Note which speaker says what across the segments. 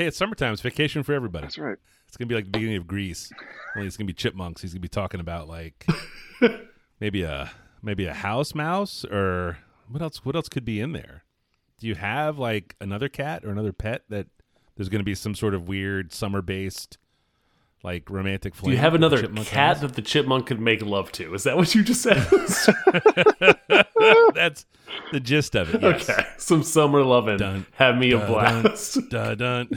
Speaker 1: Hey, it's summertime. It's vacation for everybody.
Speaker 2: That's right.
Speaker 1: It's gonna be like the beginning of Grease. Only it's gonna be chipmunks. He's gonna be talking about like maybe a maybe a house mouse or what else? What else could be in there? Do you have like another cat or another pet that there's gonna be some sort of weird summer based like romantic
Speaker 3: Do you have another cat
Speaker 1: has?
Speaker 3: that the chipmunk could make love to? Is that what you just said?
Speaker 1: That's the gist of it. Yes.
Speaker 3: okay, some summer loving.
Speaker 1: Dun,
Speaker 3: Have me a blast.
Speaker 1: Dun dun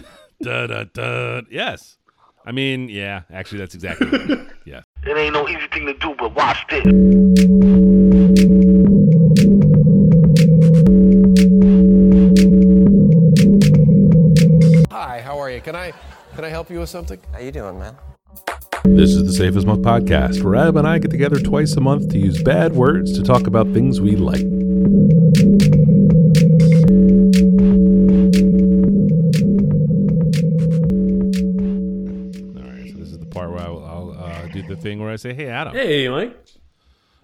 Speaker 1: dun dun dun. Yes. I mean, yeah. Actually, that's exactly. Right. Yes.
Speaker 4: It ain't no easy thing to do, but watch this.
Speaker 5: Can I help you with something?
Speaker 6: How you doing, man?
Speaker 1: This is the Safe as Milk podcast, where Adam and I get together twice a month to use bad words to talk about things we like. All right, so this is the part where I'll, I'll uh, do the thing where I say, "Hey, Adam,
Speaker 3: Hey, Mike.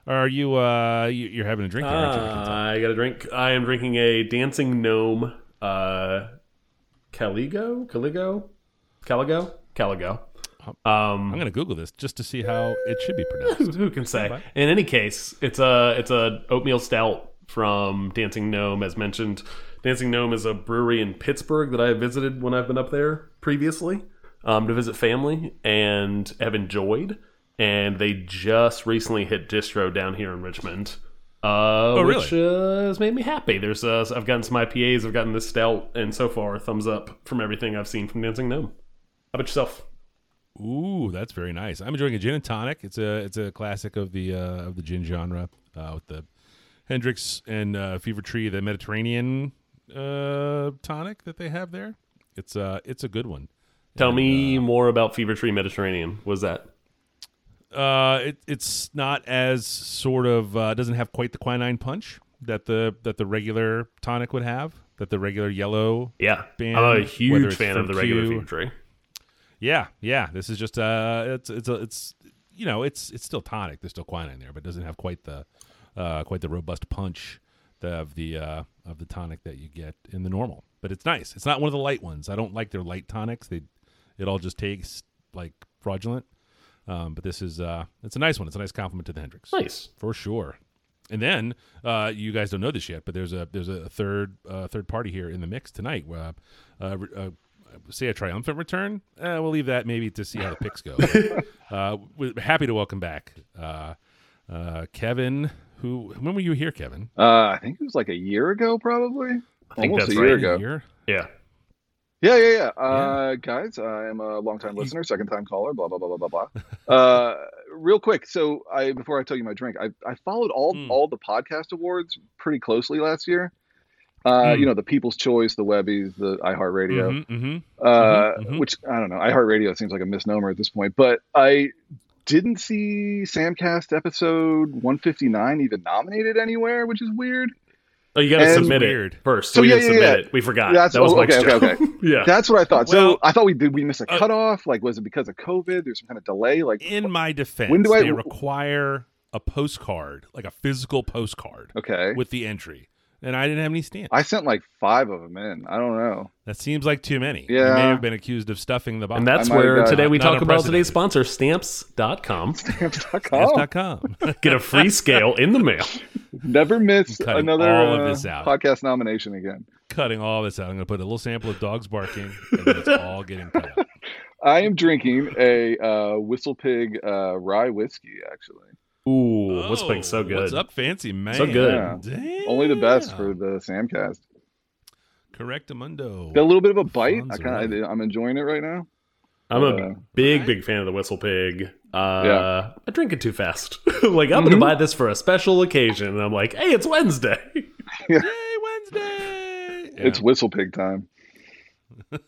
Speaker 1: are you uh, you, you're having a drink here, aren't you? I can tell.
Speaker 3: I got a drink. I am drinking a dancing gnome. Uh, Caligo, Caligo, Caligo, Caligo. Um,
Speaker 1: I'm gonna Google this just to see how it should be
Speaker 3: who,
Speaker 1: pronounced.
Speaker 3: who can say?
Speaker 1: Bye.
Speaker 3: In any case, it's a it's a oatmeal stout from Dancing Gnome, as mentioned. Dancing Gnome is a brewery in Pittsburgh that I have visited when I've been up there previously um, to visit family and have enjoyed. And they just recently hit distro down here in Richmond, uh,
Speaker 1: Oh,
Speaker 3: which uh, has made me happy. There's uh, I've gotten some IPAs, I've gotten this stout, and so far, thumbs up from everything I've seen from Dancing Gnome. How about yourself?
Speaker 1: Ooh, that's very nice. I'm enjoying a gin and tonic. It's a it's a classic of the uh, of the gin genre uh, with the Hendrick's and uh, Fever Tree, the Mediterranean uh, tonic that they have there. It's uh it's a good one.
Speaker 3: Tell
Speaker 1: And,
Speaker 3: me more about Fever Tree Mediterranean. Was that?
Speaker 1: Uh, it, it's not as sort of uh, doesn't have quite the quinine punch that the that the regular tonic would have. That the regular yellow.
Speaker 3: Yeah,
Speaker 1: band,
Speaker 3: I'm a huge fan of the regular
Speaker 1: Q-
Speaker 3: Fever Tree.
Speaker 1: Yeah, yeah. This is just uh, it's it's a, it's you know it's it's still tonic. There's still quinine there, but it doesn't have quite the uh, quite the robust punch of the uh, of the tonic that you get in the normal. But it's nice. It's not one of the light ones. I don't like their light tonics. They it all just tastes like fraudulent. Um, but this is uh, it's a nice one. It's a nice compliment to the Hendrick's
Speaker 3: Nice.
Speaker 1: for sure. And then uh, you guys don't know this yet, but there's a there's a third uh, third party here in the mix tonight. Uh, re- uh, say a triumphant return. Uh, we'll leave that maybe to see how the picks go. uh, we're happy to welcome back uh, uh, Kevin. Who? When were you here, Kevin?
Speaker 2: Uh, I think it was like a year ago, probably.
Speaker 3: I think
Speaker 2: Almost
Speaker 3: that's
Speaker 2: a year
Speaker 3: right.
Speaker 2: ago.
Speaker 1: A year?
Speaker 3: Yeah.
Speaker 2: Yeah, yeah, yeah. Uh, Guys, I am a longtime listener, second time caller, blah, blah, blah, blah, blah, blah. uh, real quick. So I, before I tell you my drink, I, I followed all,
Speaker 1: Mm.
Speaker 2: all the podcast awards pretty closely last year. Uh,
Speaker 1: Mm.
Speaker 2: you know, the People's Choice, the Webbies, the iHeartRadio,
Speaker 1: Mhm, mhm.
Speaker 2: uh,
Speaker 1: mhm, mhm.
Speaker 2: which I don't know. iHeartRadio seems like a misnomer at this point, but I didn't see Samcast episode 159 even nominated anywhere, which is weird.
Speaker 3: Oh, you got to
Speaker 2: And-
Speaker 3: submit
Speaker 1: Weird.
Speaker 3: it first.
Speaker 2: So
Speaker 3: we
Speaker 2: yeah,
Speaker 3: didn't
Speaker 2: yeah,
Speaker 3: submit
Speaker 2: yeah.
Speaker 3: it. We forgot.
Speaker 2: That's-
Speaker 3: that was
Speaker 2: oh,
Speaker 3: Mike's
Speaker 2: okay, okay,
Speaker 3: yeah.
Speaker 2: That's what I thought.
Speaker 1: Well-
Speaker 2: so I thought we did we miss a
Speaker 1: Uh,
Speaker 2: cutoff? Like, was it because of COVID? There's some kind of delay. Like,
Speaker 1: In my defense,
Speaker 2: When do I-
Speaker 1: they require a postcard, like a physical postcard,
Speaker 2: okay,
Speaker 1: with the entry, and I didn't have any stamps.
Speaker 2: I sent like five of them in. I don't know.
Speaker 1: That seems like too many. You
Speaker 2: Yeah.
Speaker 1: may have been accused of stuffing the box.
Speaker 3: And that's
Speaker 2: I might have
Speaker 3: where today we talk about today's
Speaker 1: unprecedented.
Speaker 3: sponsor, stamps.com.
Speaker 2: Stamps.com.
Speaker 1: Stamps.com.
Speaker 3: Get a free scale in the mail.
Speaker 2: Never miss another
Speaker 1: all of
Speaker 2: uh,
Speaker 1: this out.
Speaker 2: podcast nomination again.
Speaker 1: Cutting all this out. I'm going to put a little sample of dogs barking, and then it's all getting cut out.
Speaker 2: I am drinking a uh, Whistle Pig uh, rye whiskey. Actually,
Speaker 3: Ooh, what's being so
Speaker 1: Oh,
Speaker 3: good?
Speaker 1: What's up, fancy man?
Speaker 3: So good.
Speaker 2: Yeah.
Speaker 1: Damn.
Speaker 2: only the best for the Samcast.
Speaker 1: Correctamundo.
Speaker 2: Got a little bit of a bite. I kind of, I'm enjoying it right now.
Speaker 3: I'm a
Speaker 2: Uh,
Speaker 3: big, big fan of the Whistle Pig. Uh,
Speaker 2: Yeah.
Speaker 3: I drink it too fast. like, I'm going to
Speaker 2: Mhm.
Speaker 3: buy this for a special occasion. And I'm like, hey, it's Wednesday.
Speaker 1: Yay, Wednesday. Yeah.
Speaker 2: It's Whistle Pig time.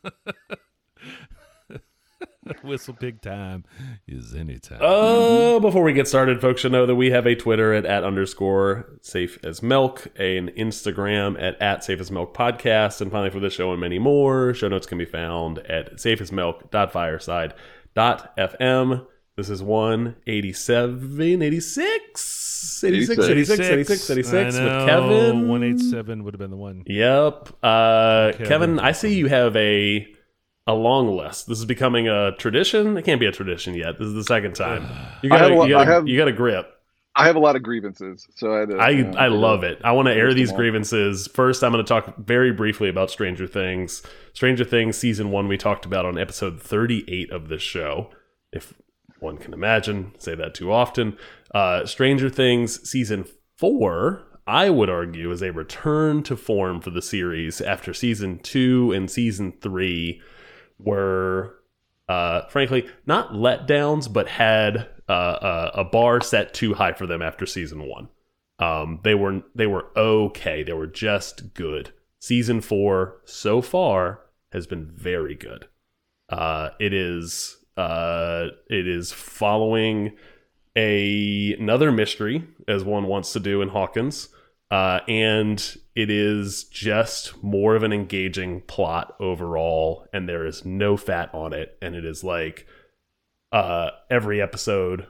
Speaker 1: whistle pig time is anytime.
Speaker 3: Uh, before we get started, folks should know that we have a Twitter at, at underscore safe as milk, an Instagram at, at safe as milk podcast, and finally for this show and many more, show notes can be found at safeasmilk.fireside.fm. This is 187, 86, 86, 86, 86, 86
Speaker 1: I
Speaker 3: with Kevin.
Speaker 1: 187 would have been the one.
Speaker 3: Yep. Uh,
Speaker 1: Kevin.
Speaker 3: Kevin, I see you have a a long list. This is becoming a tradition. It can't be a tradition yet. This is the second time. You got
Speaker 2: have a
Speaker 3: you got
Speaker 2: I have-
Speaker 3: you got a grip.
Speaker 2: I have a lot of grievances, so I to,
Speaker 3: I
Speaker 2: you know,
Speaker 3: I love it. I want to air these grievances. First, I'm going to talk very briefly about Stranger Things. Stranger Things season 1 we talked about on episode 38 of this show. If one can imagine, say that too often. Uh Stranger Things season 4 I would argue is a return to form for the series after season 2 and season 3 were uh, frankly, not letdowns, but had uh, a, a bar set too high for them after season one. Um, they were they were okay. They were just good. Season four so far has been very good. Uh, it is uh, it is following a another mystery as one wants to do in Hawkins, uh, and it is just more of an engaging plot overall, and there is no fat on it, and it is like uh, every episode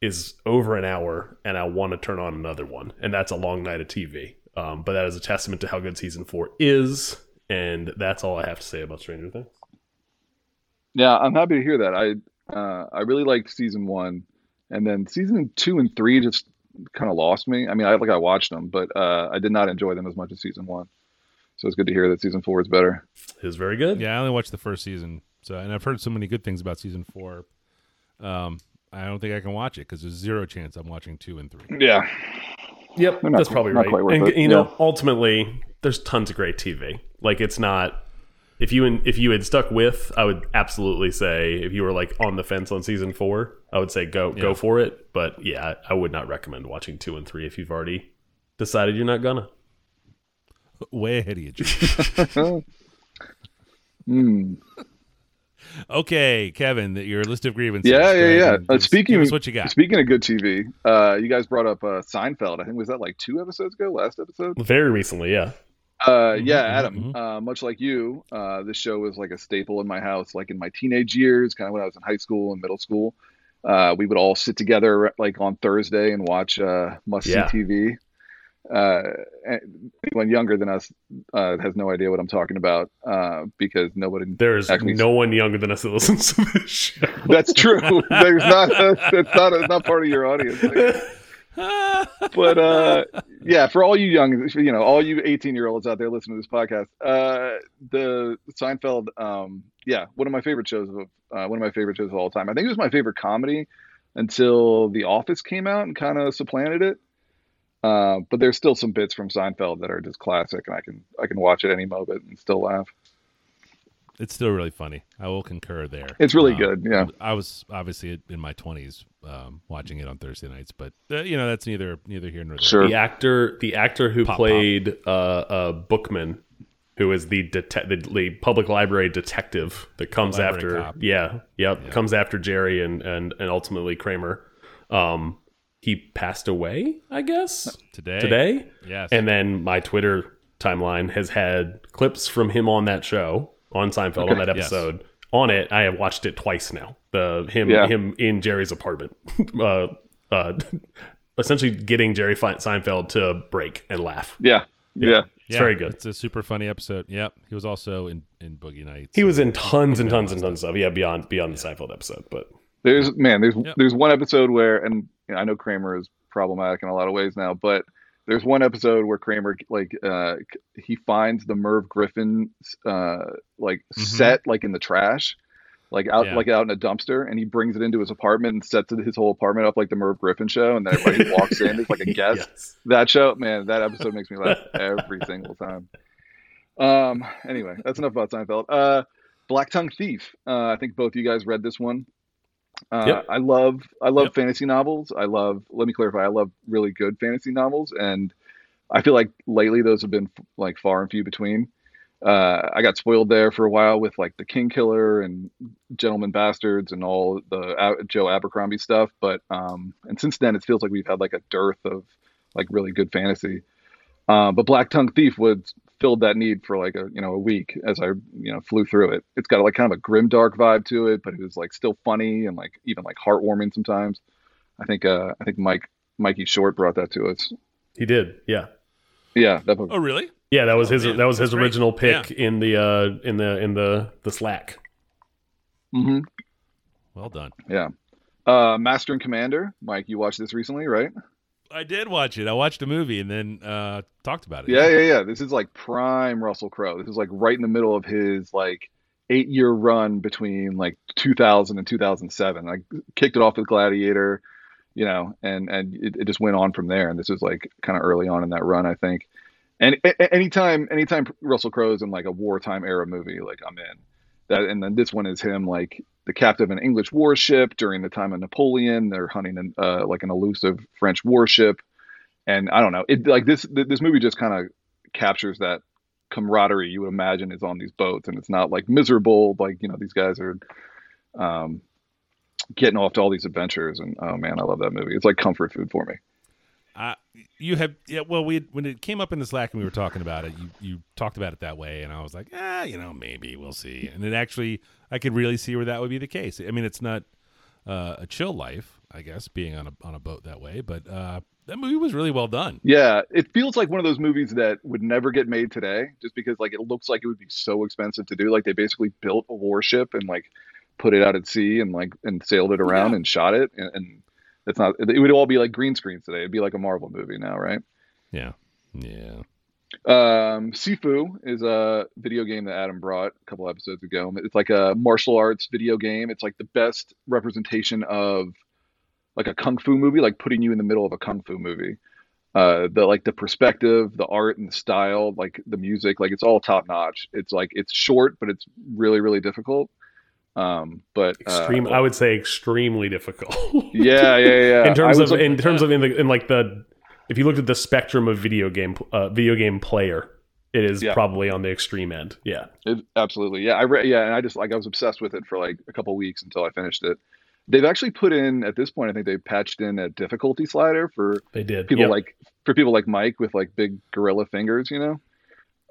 Speaker 3: is over an hour, and I want to turn on another one, and that's a long night of TV. Um, but that is a testament to how good season four is, and that's all I have to say about Stranger Things.
Speaker 2: Yeah, I'm happy to hear that. I uh, I really liked season one, and then season two and three just kind of lost me. I mean, I like I watched them, but uh, I did not enjoy them as much as season one. So it's good to hear that season four is better.
Speaker 3: It is very good.
Speaker 1: Yeah, I only watched the first season, so and I've heard so many good things about season four. Um, I don't think I can watch it because there's zero chance I'm watching two and three.
Speaker 2: Yeah,
Speaker 3: Yep,
Speaker 2: not
Speaker 3: that's probably
Speaker 2: not
Speaker 3: right.
Speaker 2: quite worth
Speaker 3: and
Speaker 2: it,
Speaker 3: you know,
Speaker 2: yeah.
Speaker 3: ultimately, there's tons of great TV. Like it's not. If you if you had stuck with, I would absolutely say if you were like on the fence on season four, I would say go go for it. But yeah, I would not recommend watching two and three if you've already decided you're not gonna.
Speaker 1: Way ahead of you. Jim.
Speaker 2: Hmm.
Speaker 1: okay, Kevin, your list of grievances.
Speaker 2: yeah, yeah, yeah. Uh,
Speaker 1: give
Speaker 2: speaking of
Speaker 1: what you got.
Speaker 2: Speaking of good TV, uh, you guys brought up uh, Seinfeld. I think was that like two episodes ago, last episode.
Speaker 3: Very recently, yeah.
Speaker 2: Uh,
Speaker 1: Mhm,
Speaker 2: yeah, Adam. Uh, much like you, uh, this show was like a staple in my house, like in my teenage years, kind of when I was in high school and middle school. Uh, we would all sit together like on Thursday and watch uh, must see
Speaker 3: Yeah.
Speaker 2: TV. Uh, anyone younger than us uh, has no idea what I'm talking about uh, because nobody.
Speaker 3: There's
Speaker 2: Actually-
Speaker 3: no one younger than us that listens to this show.
Speaker 2: That's true. There's not. That's not. It's not part of your audience. but uh yeah for all you young you know all you 18 year olds out there listening to this podcast uh the seinfeld um yeah one of my favorite shows of uh, one of my favorite shows of all time. I think it was my favorite comedy until the office came out and kind of supplanted it. Uh, but there's still some bits from seinfeld that are just classic and i can i can watch it any moment and still laugh
Speaker 1: It's still really funny. I will concur there.
Speaker 2: It's really
Speaker 1: Um,
Speaker 2: good, yeah.
Speaker 1: I was obviously in my 20s um, watching it on Thursday nights, but uh, you know that's neither neither here nor there.
Speaker 2: Sure.
Speaker 3: The actor, the actor who
Speaker 1: Pop,
Speaker 3: played uh, uh, Bookman, who is the, dete- the the public library detective that comes
Speaker 1: Library
Speaker 3: after,
Speaker 1: cop.
Speaker 3: yeah, yep, comes after Jerry and and and ultimately Kramer. Um, he passed away, I guess,
Speaker 1: Today.
Speaker 3: today.
Speaker 1: Yes.
Speaker 3: And then my Twitter timeline has had clips from him on that show on Seinfeld on that
Speaker 1: Yes.
Speaker 3: episode. On it, I have watched it twice now. The him
Speaker 2: Yeah.
Speaker 3: him in Jerry's apartment, uh, uh, essentially getting Jerry Seinfeld to break and laugh.
Speaker 2: yeah yeah
Speaker 3: It's very good.
Speaker 1: It's a super funny episode. Yep. He was also in, in Boogie Nights.
Speaker 3: He was in tons and tons and tons of stuff. Yeah, beyond beyond the Seinfeld episode, but
Speaker 2: There's man, there's
Speaker 1: Yep.
Speaker 2: there's one episode where, and you know, I know Kramer is problematic in a lot of ways now, but there's one episode where Kramer like uh he finds the Merv Griffin uh like set like in the trash, like out
Speaker 1: Yeah.
Speaker 2: like out in a dumpster, and he brings it into his apartment and sets his whole apartment up like the Merv Griffin show, and then everybody walks in, it's like a guest.
Speaker 3: yes.
Speaker 2: That show, man, that episode makes me laugh every single time. Um. Anyway, that's enough about Seinfeld. Uh, Black Tongue Thief. Uh, I think both you guys read this one. Uh,
Speaker 3: Yep.
Speaker 2: I love I love
Speaker 1: Yep.
Speaker 2: fantasy novels. I love. Let me clarify. I love really good fantasy novels, and I feel like lately those have been like far and few between. Uh, I got spoiled there for a while with like the King Killer and Gentleman Bastards and all the A- Joe Abercrombie stuff, but um, and since then it feels like we've had like a dearth of like really good fantasy. Uh, but Black Tongue Thief would filled that need for like a you know a week as I you know flew through it. It's got like kind of a grim dark vibe to it, but it was like still funny and like even like heartwarming sometimes. I think uh, I think Mike Mikey Short brought that to us.
Speaker 3: He did. Yeah.
Speaker 2: Yeah, that book.
Speaker 1: Oh, really?
Speaker 3: Yeah, that was his
Speaker 1: man,
Speaker 3: that was his
Speaker 1: that's great.
Speaker 3: original pick in the uh in the in the the Slack.
Speaker 2: hmm
Speaker 1: Well done.
Speaker 2: Yeah. Uh, Master and Commander, Mike, you watched this recently, right?
Speaker 1: I did watch it. I watched a movie and then uh, talked about it.
Speaker 2: Yeah, yeah, yeah. This is like prime Russell Crowe. This is like right in the middle of his like eight year run between like 2000 and 2007. Like kicked it off with Gladiator, you know, and and it, it just went on from there. And this is like kind of early on in that run, I think. And a- anytime, anytime Russell Crowe's in like a wartime era movie, like I'm in. That and then this one is him like the captain of an English warship during the time of Napoleon. They're hunting an, uh, like an elusive French warship, and I don't know. It like this th- this movie just kind of captures that camaraderie you would imagine is on these boats, and it's not like miserable. Like you know these guys are um, getting off to all these adventures, and oh man, I love that movie. It's like comfort food for me.
Speaker 1: Uh, you have yeah. Well, we when it came up in the Slack and we were talking about it, you you talked about it that way, and I was like, ah, you know, maybe we'll see. And it actually, I could really see where that would be the case. I mean, it's not uh, a chill life, I guess, being on a on a boat that way, but uh, that movie was really well done.
Speaker 2: Yeah, it feels like one of those movies that would never get made today, just because like it looks like it would be so expensive to do. Like they basically built a warship and like put it out at sea and like and sailed it around
Speaker 1: Yeah.
Speaker 2: and shot it, and, and that's not. It would all be like green screens today. It'd be like a Marvel movie now, right?
Speaker 1: Yeah, yeah.
Speaker 2: Um, Sifu is a video game that Adam brought a couple episodes ago. It's like a martial arts video game. It's like the best representation of like a kung fu movie, like putting you in the middle of a kung fu movie. Uh, the like the perspective, the art and the style, like the music, like it's all top notch. It's like it's short, but it's really really difficult. Um, but uh,
Speaker 3: Extreme. I would say extremely difficult.
Speaker 2: yeah, yeah, yeah.
Speaker 3: in terms of in terms of in the in like the if you looked at the spectrum of video game uh, video game player, it is
Speaker 2: Yeah.
Speaker 3: probably on the extreme end. Yeah.
Speaker 2: It, absolutely, yeah. I read yeah, and I just like I was obsessed with it for like a couple weeks until I finished it. They've actually put in at this point, I think they patched in a difficulty slider for
Speaker 3: They did.
Speaker 2: people
Speaker 3: Yep.
Speaker 2: like for people like Mike with like big gorilla fingers, you know.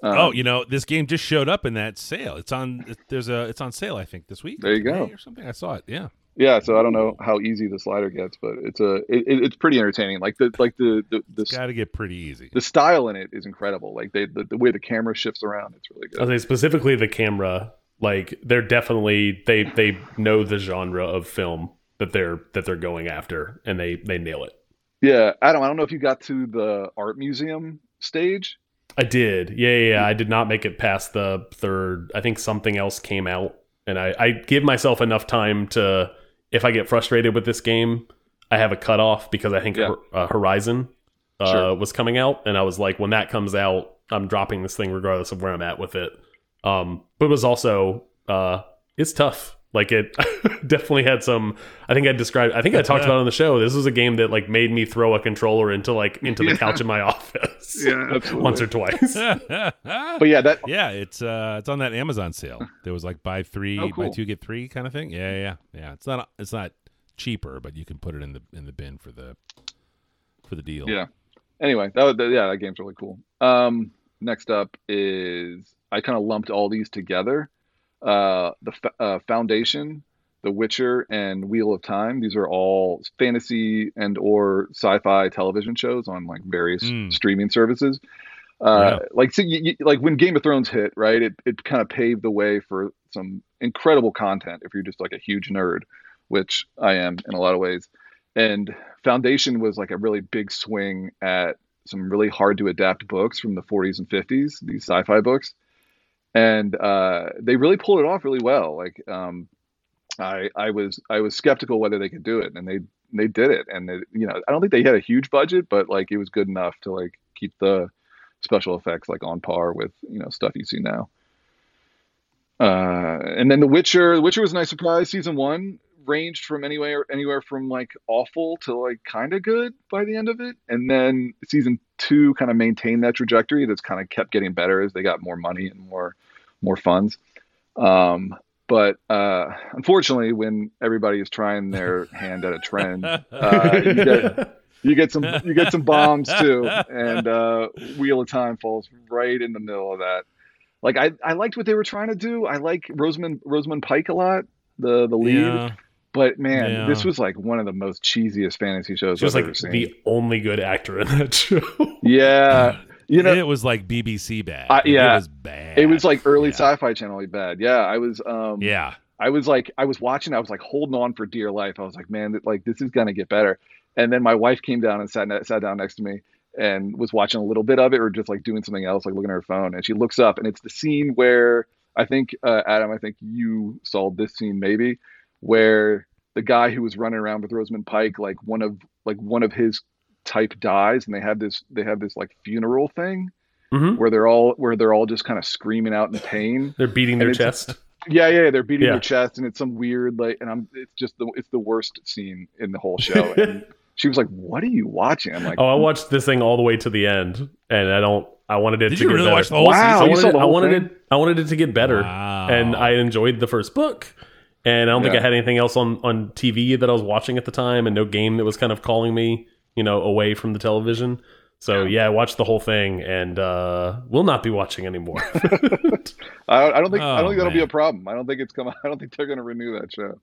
Speaker 2: Um,
Speaker 1: oh, you know, this game just showed up in that sale. It's on. There's a. It's on sale. I think this week.
Speaker 2: There you go.
Speaker 1: Or something. I saw it. Yeah.
Speaker 2: yeah. So I don't know how easy the slider gets, but it's a it, it- it's pretty entertaining. Like the like the the the,
Speaker 1: Got to get pretty easy.
Speaker 2: the style in it is incredible. Like they the, the way the camera shifts around, it's really
Speaker 3: I'll say specifically the camera. Like they're definitely they they know the genre of film that they're that they're going after, and they they nail it.
Speaker 2: Yeah, Adam. I don't know if you got to the art museum stage.
Speaker 3: I did. Yeah, yeah, yeah. I did not make it past the third. I think something else came out, and I, I give myself enough time to, if I get frustrated with this game, I have a cutoff because I think
Speaker 2: Yeah.
Speaker 3: uh, Horizon uh,
Speaker 2: Sure.
Speaker 3: was coming out, and I was like, when that comes out, I'm dropping this thing regardless of where I'm at with it. Um, but it was also, uh, it's tough. Like it definitely had some. I think I described. I think I talked about it on the show. This was a game that like made me throw a controller into like into the
Speaker 2: Yeah.
Speaker 3: couch in my office.
Speaker 2: Yeah,
Speaker 3: once or twice.
Speaker 2: But yeah, that
Speaker 1: yeah, it's uh, it's on that Amazon sale. There was like buy three,
Speaker 2: Oh,
Speaker 1: buy two get three kind of thing. Yeah, yeah, yeah. It's not it's not cheaper, but you can put it in the in the bin for the for the deal.
Speaker 2: Yeah. Anyway, that, was- that yeah, that game's really cool. Um, next up is I kind of lumped all these together. Uh, the F- uh, Foundation, The Witcher, and Wheel of Time. These are all fantasy and or sci-fi television shows on like various
Speaker 1: Mm.
Speaker 2: streaming services. Uh,
Speaker 1: Yeah.
Speaker 2: Like, see, you, you- like when Game of Thrones hit, right? It it kind of paved the way for some incredible content if you're just like a huge nerd, which I am in a lot of ways. And Foundation was like a really big swing at some really hard to adapt books from the 40s and 50s, these sci-fi books, and uh, they really pulled it off really well. Like, um, I I was I was skeptical whether they could do it, and they they did it. And they, you know, I don't think they had a huge budget, but like it was good enough to like keep the special effects like on par with you know stuff you see now. Uh, and then The Witcher. The Witcher was a nice surprise. Season one ranged from anywhere anywhere from like awful to like kind of good by the end of it, and then season two kind of maintained that trajectory. That's kind of kept getting better as they got more money and more more funds. Um, but uh, unfortunately, when everybody is trying their hand at a trend, uh, you get you get some you get some bombs too, and uh, Wheel of Time falls right in the middle of that. Like I, I liked what they were trying to do. I like Rosamund Rosamund Pike a lot, the the lead.
Speaker 1: Yeah.
Speaker 2: But man,
Speaker 1: Yeah.
Speaker 2: this was like one of the most cheesiest fantasy shows
Speaker 3: She was
Speaker 2: I've
Speaker 3: like
Speaker 2: ever seen.
Speaker 3: the only good actor in that show.
Speaker 2: yeah, you know,
Speaker 1: it was like BBC bad.
Speaker 2: Yeah.
Speaker 1: it was bad.
Speaker 2: it was like early
Speaker 1: yeah.
Speaker 2: sci-fi channel bad. Yeah, I was. Um,
Speaker 1: Yeah,
Speaker 2: I was like, I was watching, I was like holding on for dear life. I was like, man, like this is gonna get better. And then my wife came down and sat sat down next to me and was watching a little bit of it or just like doing something else, like looking at her phone. And she looks up and it's the scene where I think uh, Adam, I think you saw this scene maybe, where the guy who was running around with Rosamund Pike, like one of like one of his type dies, and they have this they have this like funeral thing
Speaker 3: Mhm.
Speaker 2: where they're all where they're all just kind of screaming out in pain.
Speaker 3: They're beating their
Speaker 2: And it's-
Speaker 3: chest.
Speaker 2: Yeah, yeah, they're beating
Speaker 3: Yeah.
Speaker 2: their chest, and it's some weird like, and I'm it's just the it's the worst scene in the whole show. And she was like, "What are you watching?" I'm like,
Speaker 3: Oh, I watched this thing all the way to the end, and I don't. I wanted it
Speaker 1: Did
Speaker 3: to
Speaker 1: you
Speaker 3: get
Speaker 1: really
Speaker 3: better.
Speaker 1: watch the whole
Speaker 2: Wow,
Speaker 3: I
Speaker 1: season?
Speaker 2: you
Speaker 3: wanted, it, I wanted it. I wanted it to get better,
Speaker 1: Wow.
Speaker 3: and I enjoyed the first book. And I don't think I had anything else on on TV that I was watching at the time, and no game that was kind of calling me, you know, away from the television. So yeah, I watched the whole thing, and uh, will not be watching anymore.
Speaker 2: I, I don't think I
Speaker 1: Oh,
Speaker 2: don't think that'll be a problem. I don't think it's coming. I don't think they're going to renew that show.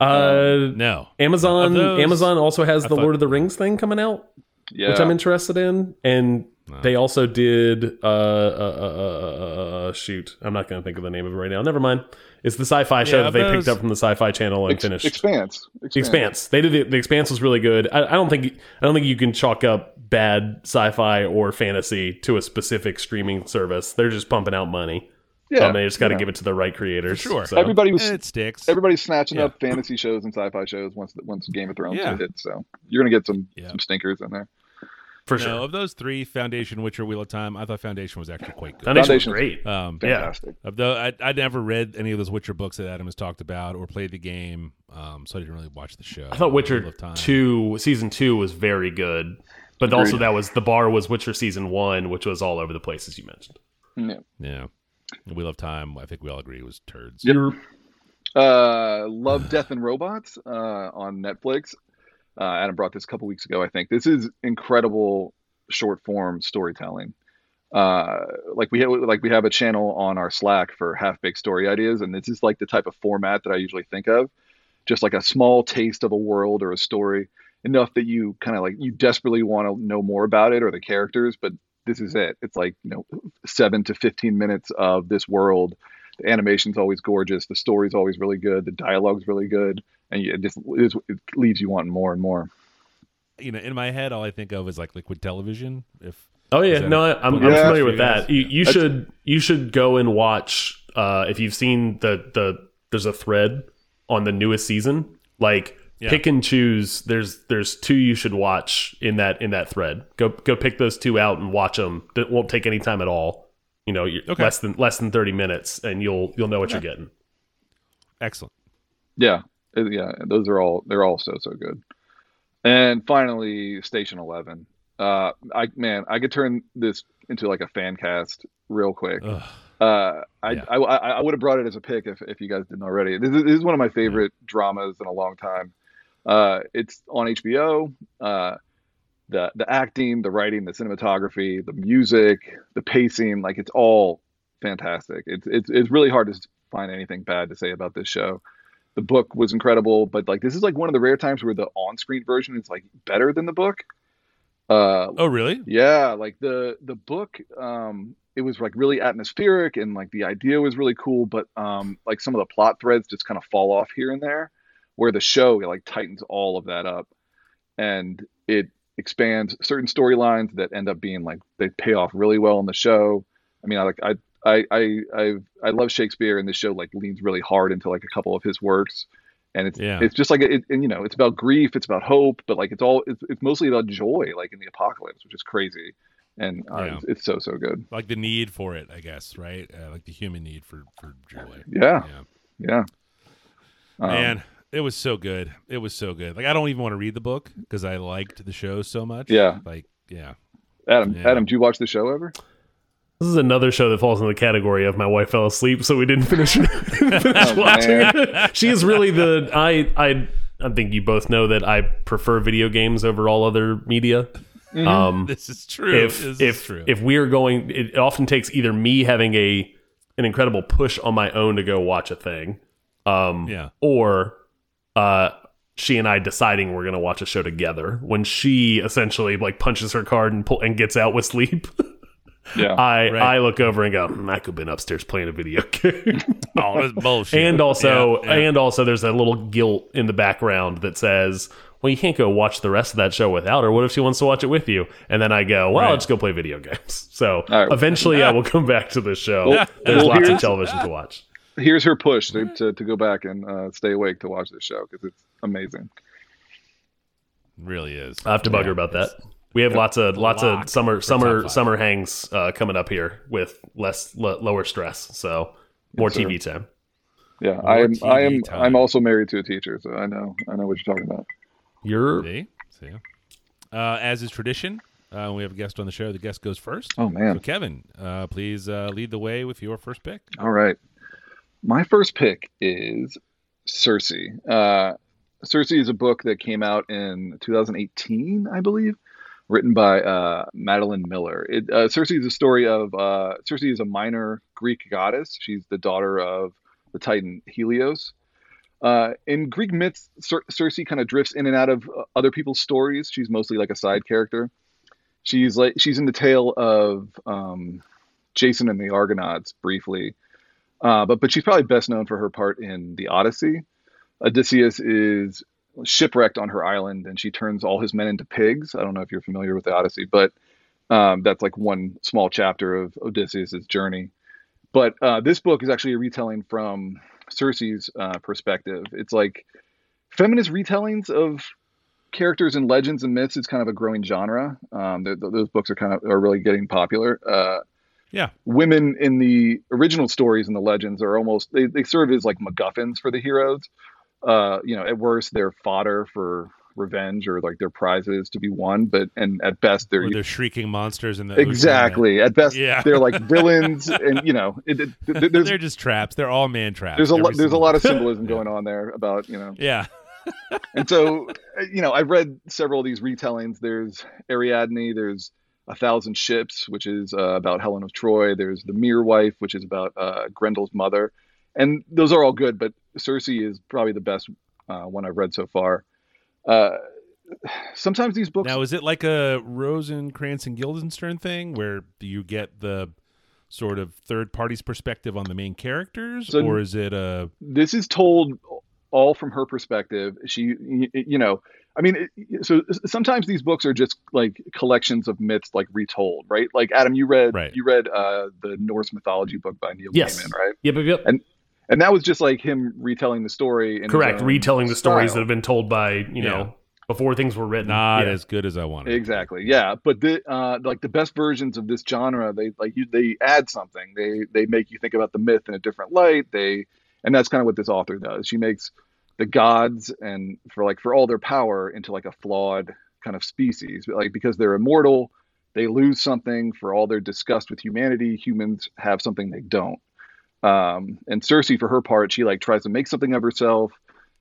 Speaker 3: uh,
Speaker 1: No.
Speaker 3: Amazon
Speaker 1: those-
Speaker 3: Amazon also has
Speaker 1: I
Speaker 3: the
Speaker 1: thought-
Speaker 3: Lord of the Rings thing coming out.
Speaker 2: Yeah,
Speaker 3: which I'm interested in. And
Speaker 1: Wow.
Speaker 3: they also did uh, uh, uh, uh, uh, shoot. I'm not going to think of the name of it right now. Never mind. It's the sci-fi show
Speaker 1: Yeah,
Speaker 3: that they picked up from the Sci-Fi Channel and
Speaker 2: Ex-
Speaker 3: finished.
Speaker 2: Expanse. Expanse.
Speaker 3: Expanse. They did the, the Expanse was really good. I, I don't think I don't think you can chalk up bad sci-fi or fantasy to a specific streaming service. They're just pumping out money.
Speaker 2: Yeah,
Speaker 3: um, they just got to
Speaker 2: yeah.
Speaker 3: give it to the right creators.
Speaker 1: sure.
Speaker 3: So.
Speaker 2: Everybody was
Speaker 1: it sticks.
Speaker 2: everybody's snatching
Speaker 1: Yeah.
Speaker 2: up fantasy shows and sci-fi shows once once Game of Thrones
Speaker 1: Yeah.
Speaker 2: hits. So you're gonna get some
Speaker 1: Yeah.
Speaker 2: some stinkers in there.
Speaker 3: For
Speaker 1: no,
Speaker 3: sure.
Speaker 1: of those three, Foundation, Witcher, Wheel of Time, I thought Foundation was actually quite good.
Speaker 3: Foundation was great.
Speaker 1: Um,
Speaker 3: Yeah.
Speaker 2: Fantastic.
Speaker 1: of though I I never read any of those Witcher books that Adam has talked about or played the game, um, so I didn't really watch the show.
Speaker 3: I thought
Speaker 1: Wheel
Speaker 3: Witcher
Speaker 1: of Time.
Speaker 3: two season two was very good, but
Speaker 2: Agreed.
Speaker 3: also that was the bar was Witcher season one, which was all over the place as you mentioned.
Speaker 2: Yeah.
Speaker 1: Yeah, Wheel of Time. I think we all agree was turds.
Speaker 2: Yep. Uh, Love, Death, and Robots uh, on Netflix. Uh, Adam brought this a couple weeks ago. I think this is incredible short form storytelling. Uh, like we have, like we have a channel on our Slack for half baked story ideas, and this is like the type of format that I usually think of, just like a small taste of a world or a story, enough that you kind of like you desperately want to know more about it or the characters, but this is it. It's like you know seven to fifteen minutes of this world the animation's always gorgeous the story's always really good the dialogue's really good and it just it, is- it leaves you wanting more and more
Speaker 1: You know, in my head, all I think of is like liquid television. If
Speaker 3: Oh yeah,
Speaker 1: that
Speaker 3: no,
Speaker 1: a-
Speaker 3: I- I'm, I'm familiar with
Speaker 1: for you guys?
Speaker 3: that. You, you should you should go and watch uh, if you've seen the the there's a thread on the newest season. Like
Speaker 1: Yeah.
Speaker 3: pick and choose. There's there's two you should watch in that in that thread. Go go pick those two out and watch them. That won't take any time at all. You know, you
Speaker 1: Okay.
Speaker 3: less than less than thirty minutes, and you'll you'll know what you're getting.
Speaker 1: excellent,
Speaker 2: yeah it- yeah those are all they're all so so good and finally station 11 uh i man i could turn this into like a fan cast real quick
Speaker 1: Ugh.
Speaker 2: Uh, I,
Speaker 1: Yeah.
Speaker 2: I, I, I would have brought it as a pick if, if you guys didn't already. This is, this is one of my favorite dramas in a long time. Uh, it's on HBO. Uh, the the acting, the writing, the cinematography, the music, the pacing, like it's all fantastic. It's it's it's really hard to find anything bad to say about this show. The book was incredible, but like this is like one of the rare times where the on-screen version is like better than the book. Uh,
Speaker 1: oh really?
Speaker 2: yeah, like the the book, um, it was like really atmospheric and like the idea was really cool, but um, like some of the plot threads just kind of fall off here and there, where the show it, like tightens all of that up, and it expands certain storylines that end up being like they pay off really well in the show. I mean, I like I I I I I love Shakespeare, and this show like leans really hard into like a couple of his works, and it's
Speaker 1: Yeah.
Speaker 2: it's just like it, and you know it's about grief, it's about hope, but like it's all it's, it's mostly about joy, like in the apocalypse, which is crazy, and uh,
Speaker 1: Yeah.
Speaker 2: it's, it's so so good.
Speaker 1: Like the need for it, I guess, right? Uh, like the human need for for joy.
Speaker 2: Yeah,
Speaker 1: Yeah.
Speaker 2: yeah. Um,
Speaker 1: Man, it was so good. It was so good. Like I don't even want to read the book because I liked the show so much.
Speaker 2: Yeah.
Speaker 1: Like yeah.
Speaker 2: Adam,
Speaker 1: Yeah.
Speaker 2: Adam, do you watch the show ever?
Speaker 3: This is another show that falls in the category of my wife fell asleep, so we didn't finish, finish
Speaker 2: Oh,
Speaker 3: watching
Speaker 2: man.
Speaker 3: it. She is really the I I I think you both know that I prefer video games over all other media. Um,
Speaker 1: This is true.
Speaker 3: if
Speaker 1: this
Speaker 3: if
Speaker 1: is true.
Speaker 3: if we are going, it often takes either me having a an incredible push on my own to go watch a thing, um,
Speaker 1: Yeah.
Speaker 3: or uh, she and I deciding we're going to watch a show together. When she essentially like punches her card and pull and gets out with sleep.
Speaker 2: Yeah.
Speaker 3: I
Speaker 1: Right.
Speaker 3: I look over and go, "Hmm, I could have been upstairs playing a video game.
Speaker 1: Oh, that's bullshit.
Speaker 3: and also
Speaker 1: Yeah, yeah.
Speaker 3: and also there's that little guilt in the background that says well you can't go watch the rest of that show without her what if she wants to watch it with you and then i go well i'll just go play video games so
Speaker 2: All right.
Speaker 3: eventually i will come back to the show
Speaker 2: Well-
Speaker 3: there's
Speaker 2: well,
Speaker 3: lots of television to watch
Speaker 2: Here's her push to, to, to go back and uh, stay awake to watch this show because it's amazing.
Speaker 1: really is.
Speaker 3: i have to bug her about that we have lots of lots
Speaker 1: Lock
Speaker 3: of summer summer summer hangs uh, coming up here with less l- lower stress so more
Speaker 2: Yes, sir.
Speaker 3: tv time
Speaker 2: Yeah, I am. I am.
Speaker 1: Time.
Speaker 2: I'm also married to a teacher, so I know. I know what you're talking about.
Speaker 3: you're
Speaker 1: See? See? Uh, as is tradition, uh, we have a guest on the show. The guest goes first.
Speaker 2: Oh man!
Speaker 1: So,
Speaker 2: man!
Speaker 1: Kevin, uh, please uh, lead the way with your first pick.
Speaker 2: All right, my first pick is Circe. Uh, Circe is a book that came out in 2018, I believe, written by uh, Madeline Miller. It, uh, Circe is a story of uh, Circe is a minor Greek goddess. She's the daughter of the Titan Helios. Uh, in Greek myths, Cir- Circe kind of drifts in and out of uh, other people's stories. She's mostly like a side character. She's like she's in the tale of um, Jason and the Argonauts briefly, uh, but but she's probably best known for her part in the Odyssey. Odysseus is shipwrecked on her island, and she turns all his men into pigs. I don't know if you're familiar with the Odyssey, but um, that's like one small chapter of Odysseus's journey. But uh, this book is actually a retelling from Circe's uh, perspective. It's like feminist retellings of characters and legends and myths is kind of a growing genre. Um, th- th- those books are kind of are really getting popular. Uh,
Speaker 1: Yeah.
Speaker 2: women in the original stories and the legends are almost they, they serve as like MacGuffins for the heroes. Uh, you know, at worst they're fodder for revenge or like their prizes to be won, but and at best they're
Speaker 1: they're shrieking monsters in the ocean
Speaker 2: exactly at best
Speaker 1: Yeah.
Speaker 2: they're like villains and you know it, it, there's
Speaker 1: They're just traps. They're all man traps.
Speaker 2: there's a lot there's a lot of symbolism going on there about you know
Speaker 1: Yeah.
Speaker 2: and so uh, you know i've read several of these retellings there's ariadne there's a thousand ships which is uh, about helen of troy there's the mere wife which is about uh, grendel's mother and those are all good but circe is probably the best uh, one i've read so far uh, sometimes these books
Speaker 1: Now, is it like a Rosencrantz and Guildenstern thing where you get the sort of third party's perspective on the main characters,
Speaker 2: So-
Speaker 1: or is it a
Speaker 2: this is told all from her perspective she you know i mean it, so sometimes these books are just like collections of myths like retold right like adam you read
Speaker 1: Right.
Speaker 2: you read uh the norse mythology book by neil
Speaker 3: Yes.
Speaker 2: gaiman right
Speaker 3: yep yep, yep.
Speaker 2: And that was just like him retelling the story in
Speaker 3: correct retelling the stories that have been told by you
Speaker 1: Yeah.
Speaker 3: know before things were written
Speaker 1: not
Speaker 3: Yeah.
Speaker 1: as good as I wanted? it to be?
Speaker 2: exactly yeah but the uh like the best versions of this genre they like you they add something they they make you think about the myth in a different light they and that's kind of what this author does she makes the gods and for like for all their power into like a flawed kind of species like because they're immortal they lose something for all their disgust with humanity humans have something they don't um and Circe for her part she like tries to make something of herself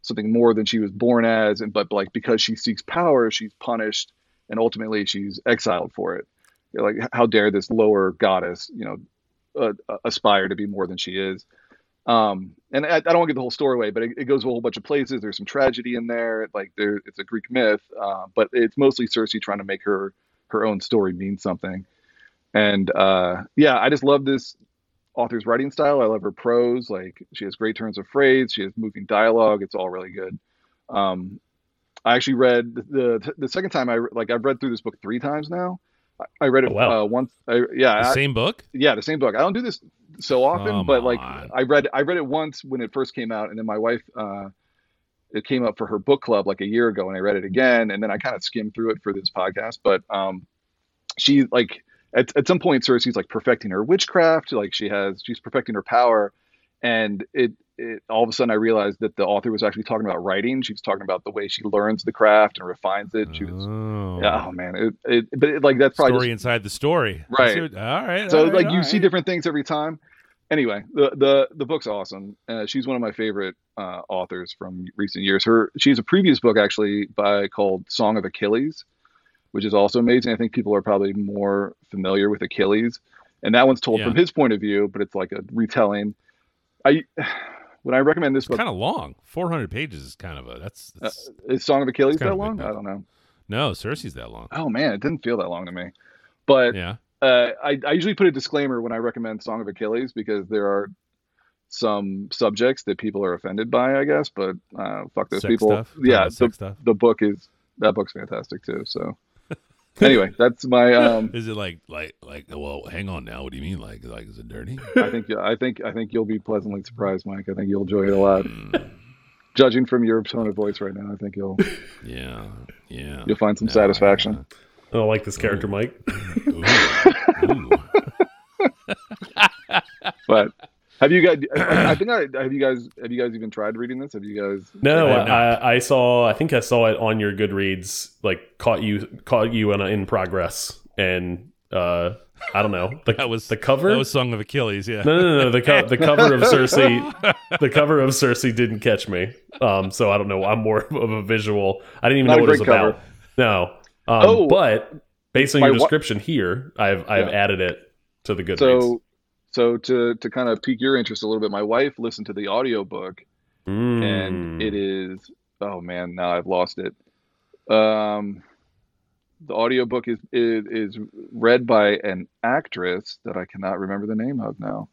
Speaker 2: something more than she was born as and but like because she seeks power she's punished and ultimately she's exiled for it. You're like how dare this lower goddess you know uh, aspire to be more than she is? Um and i, I don't want to get the whole story away but it, it goes a whole bunch of places. There's some tragedy in there like there it's a greek myth uh, but it's mostly circe trying to make her her own story mean something. And uh yeah i just love this author's writing style i love her prose like she has great turns of phrase she has moving dialogue it's all really good um i actually read the the second time i like i've read through this book three times now I- I read it
Speaker 3: Oh, wow.
Speaker 2: uh, once. I, yeah,
Speaker 1: The
Speaker 2: I-
Speaker 1: same book?
Speaker 2: yeah, the same book. I don't do this so often,
Speaker 1: Come
Speaker 2: but like
Speaker 1: on.
Speaker 2: I read I read it once when it first came out, and then my wife uh, it came up for her book club like a year ago, and I read it again, and then I kind of skimmed through it for this podcast. But um, she like at at some point, Circe's like perfecting her witchcraft, like she has she's perfecting her power, and it. It, all of a sudden, I realized that the author was actually talking about writing. She was talking about the way she learns the craft and refines it. She was,
Speaker 1: Oh.
Speaker 2: yeah, oh man, it, it, but it, like that's probably just
Speaker 1: story inside the story.
Speaker 2: Right.
Speaker 1: What- all right.
Speaker 2: so
Speaker 1: all right,
Speaker 2: like you see different things every time anyway the the the book's awesome uh, she's one of my favorite uh, authors from recent years her she has a previous book actually by called song of achilles which is also amazing i think people are probably more familiar with achilles and that one's told
Speaker 1: Yeah.
Speaker 2: from his point of view but it's like a retelling i when i recommend this
Speaker 1: It's
Speaker 2: book
Speaker 1: kind of long. 400 pages is kind of a that's, that's
Speaker 2: is song of achilles that
Speaker 1: big
Speaker 2: long i don't know
Speaker 1: no Circe's that long.
Speaker 2: oh man it didn't feel that long to me but
Speaker 1: Yeah.
Speaker 2: uh, I, I usually put a disclaimer when I recommend Song of Achilles because there are some subjects that people are offended by, I guess. But uh, fuck those
Speaker 1: Sex
Speaker 2: people.
Speaker 1: stuff?
Speaker 2: Yeah, the, the book is that book's fantastic too. So anyway, that's my. Um,
Speaker 1: Is it like like like? Well, hang on now. What do you mean? Like like is it dirty?
Speaker 2: I think I think I think you'll be pleasantly surprised, Mike. I think you'll enjoy it a lot. Judging from your tone of voice right now, I think you'll
Speaker 1: Yeah, yeah.
Speaker 2: you'll find some
Speaker 1: Yeah,
Speaker 2: satisfaction.
Speaker 3: I don't like this character, Mike.
Speaker 1: Ooh, ooh.
Speaker 2: But have you guys? I think I have you guys. Have you guys even tried reading this? Have you guys?
Speaker 3: No,
Speaker 1: I.
Speaker 3: I, I saw. I think I saw it on your Goodreads. Like caught you, caught you in, in progress, and uh, I don't know. The,
Speaker 1: That was
Speaker 3: the cover.
Speaker 1: That was Song of Achilles. Yeah.
Speaker 3: no, no, no. The co- the cover of Circe, the cover of Circe didn't catch me. Um, so I don't know. I'm more of a visual. I didn't even
Speaker 2: Not
Speaker 3: know what it was
Speaker 2: cover.
Speaker 3: about. No. Um,
Speaker 2: Oh.
Speaker 3: but based on your description here, I've I've
Speaker 2: Yeah.
Speaker 3: added it to the Goodreads.
Speaker 2: So, so to to kind of pique your interest a little bit, my wife listened to the audiobook
Speaker 3: Mm.
Speaker 2: and it is oh man, now I've lost it. Um, the audiobook is, is is read by an actress that I cannot remember the name of now.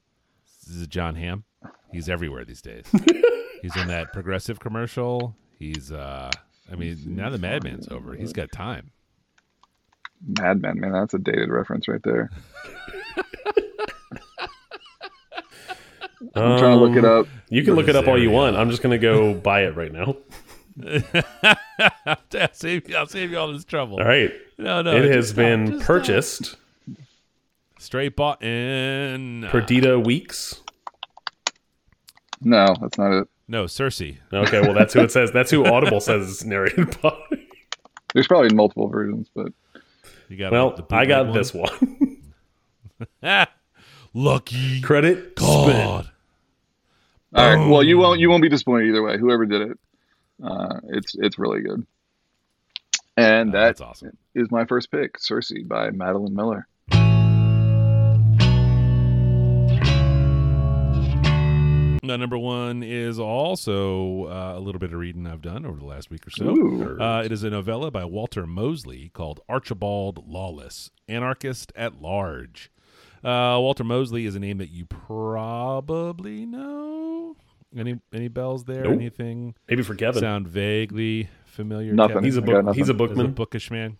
Speaker 1: This is Jon Hamm. He's everywhere these days. He's in that progressive commercial. He's uh I mean, now the Mad Men's over. He's got time.
Speaker 2: Mad Men, man, that's a dated reference right there. I'm trying to look it
Speaker 3: Um,
Speaker 2: up.
Speaker 3: You can look it up all you want. I'm just gonna go buy it right now.
Speaker 1: I'll save you. I'll save you all this trouble.
Speaker 3: All right.
Speaker 1: No, no.
Speaker 3: it has
Speaker 1: stop,
Speaker 3: been
Speaker 1: just stop.
Speaker 3: purchased.
Speaker 1: straight bought in.
Speaker 3: Perdita Weeks.
Speaker 2: No, that's not it.
Speaker 1: No, Circe.
Speaker 3: Okay, well that's who it says. That's who Audible says it's narrated by.
Speaker 2: There's probably multiple versions, but
Speaker 1: You got
Speaker 3: Well, I got
Speaker 1: bootleg
Speaker 3: this one.
Speaker 1: Lucky
Speaker 3: Credit
Speaker 1: God.
Speaker 3: spent.
Speaker 2: all right. Well, you won't you won't be disappointed either way. Whoever did it, uh, it's it's really good. And that
Speaker 1: that's awesome.
Speaker 2: is my first pick, Circe by Madeline Miller.
Speaker 1: My number one is also uh, a little bit of reading I've done over the last week or so. Uh, it is a novella by Walter Mosley called Archibald Lawless, Anarchist at Large. Uh, Walter Mosley is a name that you probably know. Any any bells there?
Speaker 3: Nope.
Speaker 1: Anything
Speaker 3: Maybe for Kevin.
Speaker 1: sound vaguely familiar?
Speaker 2: Nothing.
Speaker 1: Kevin?
Speaker 3: he's a
Speaker 2: I got
Speaker 3: book.
Speaker 2: nothing.
Speaker 3: He's a
Speaker 1: Is a bookish man.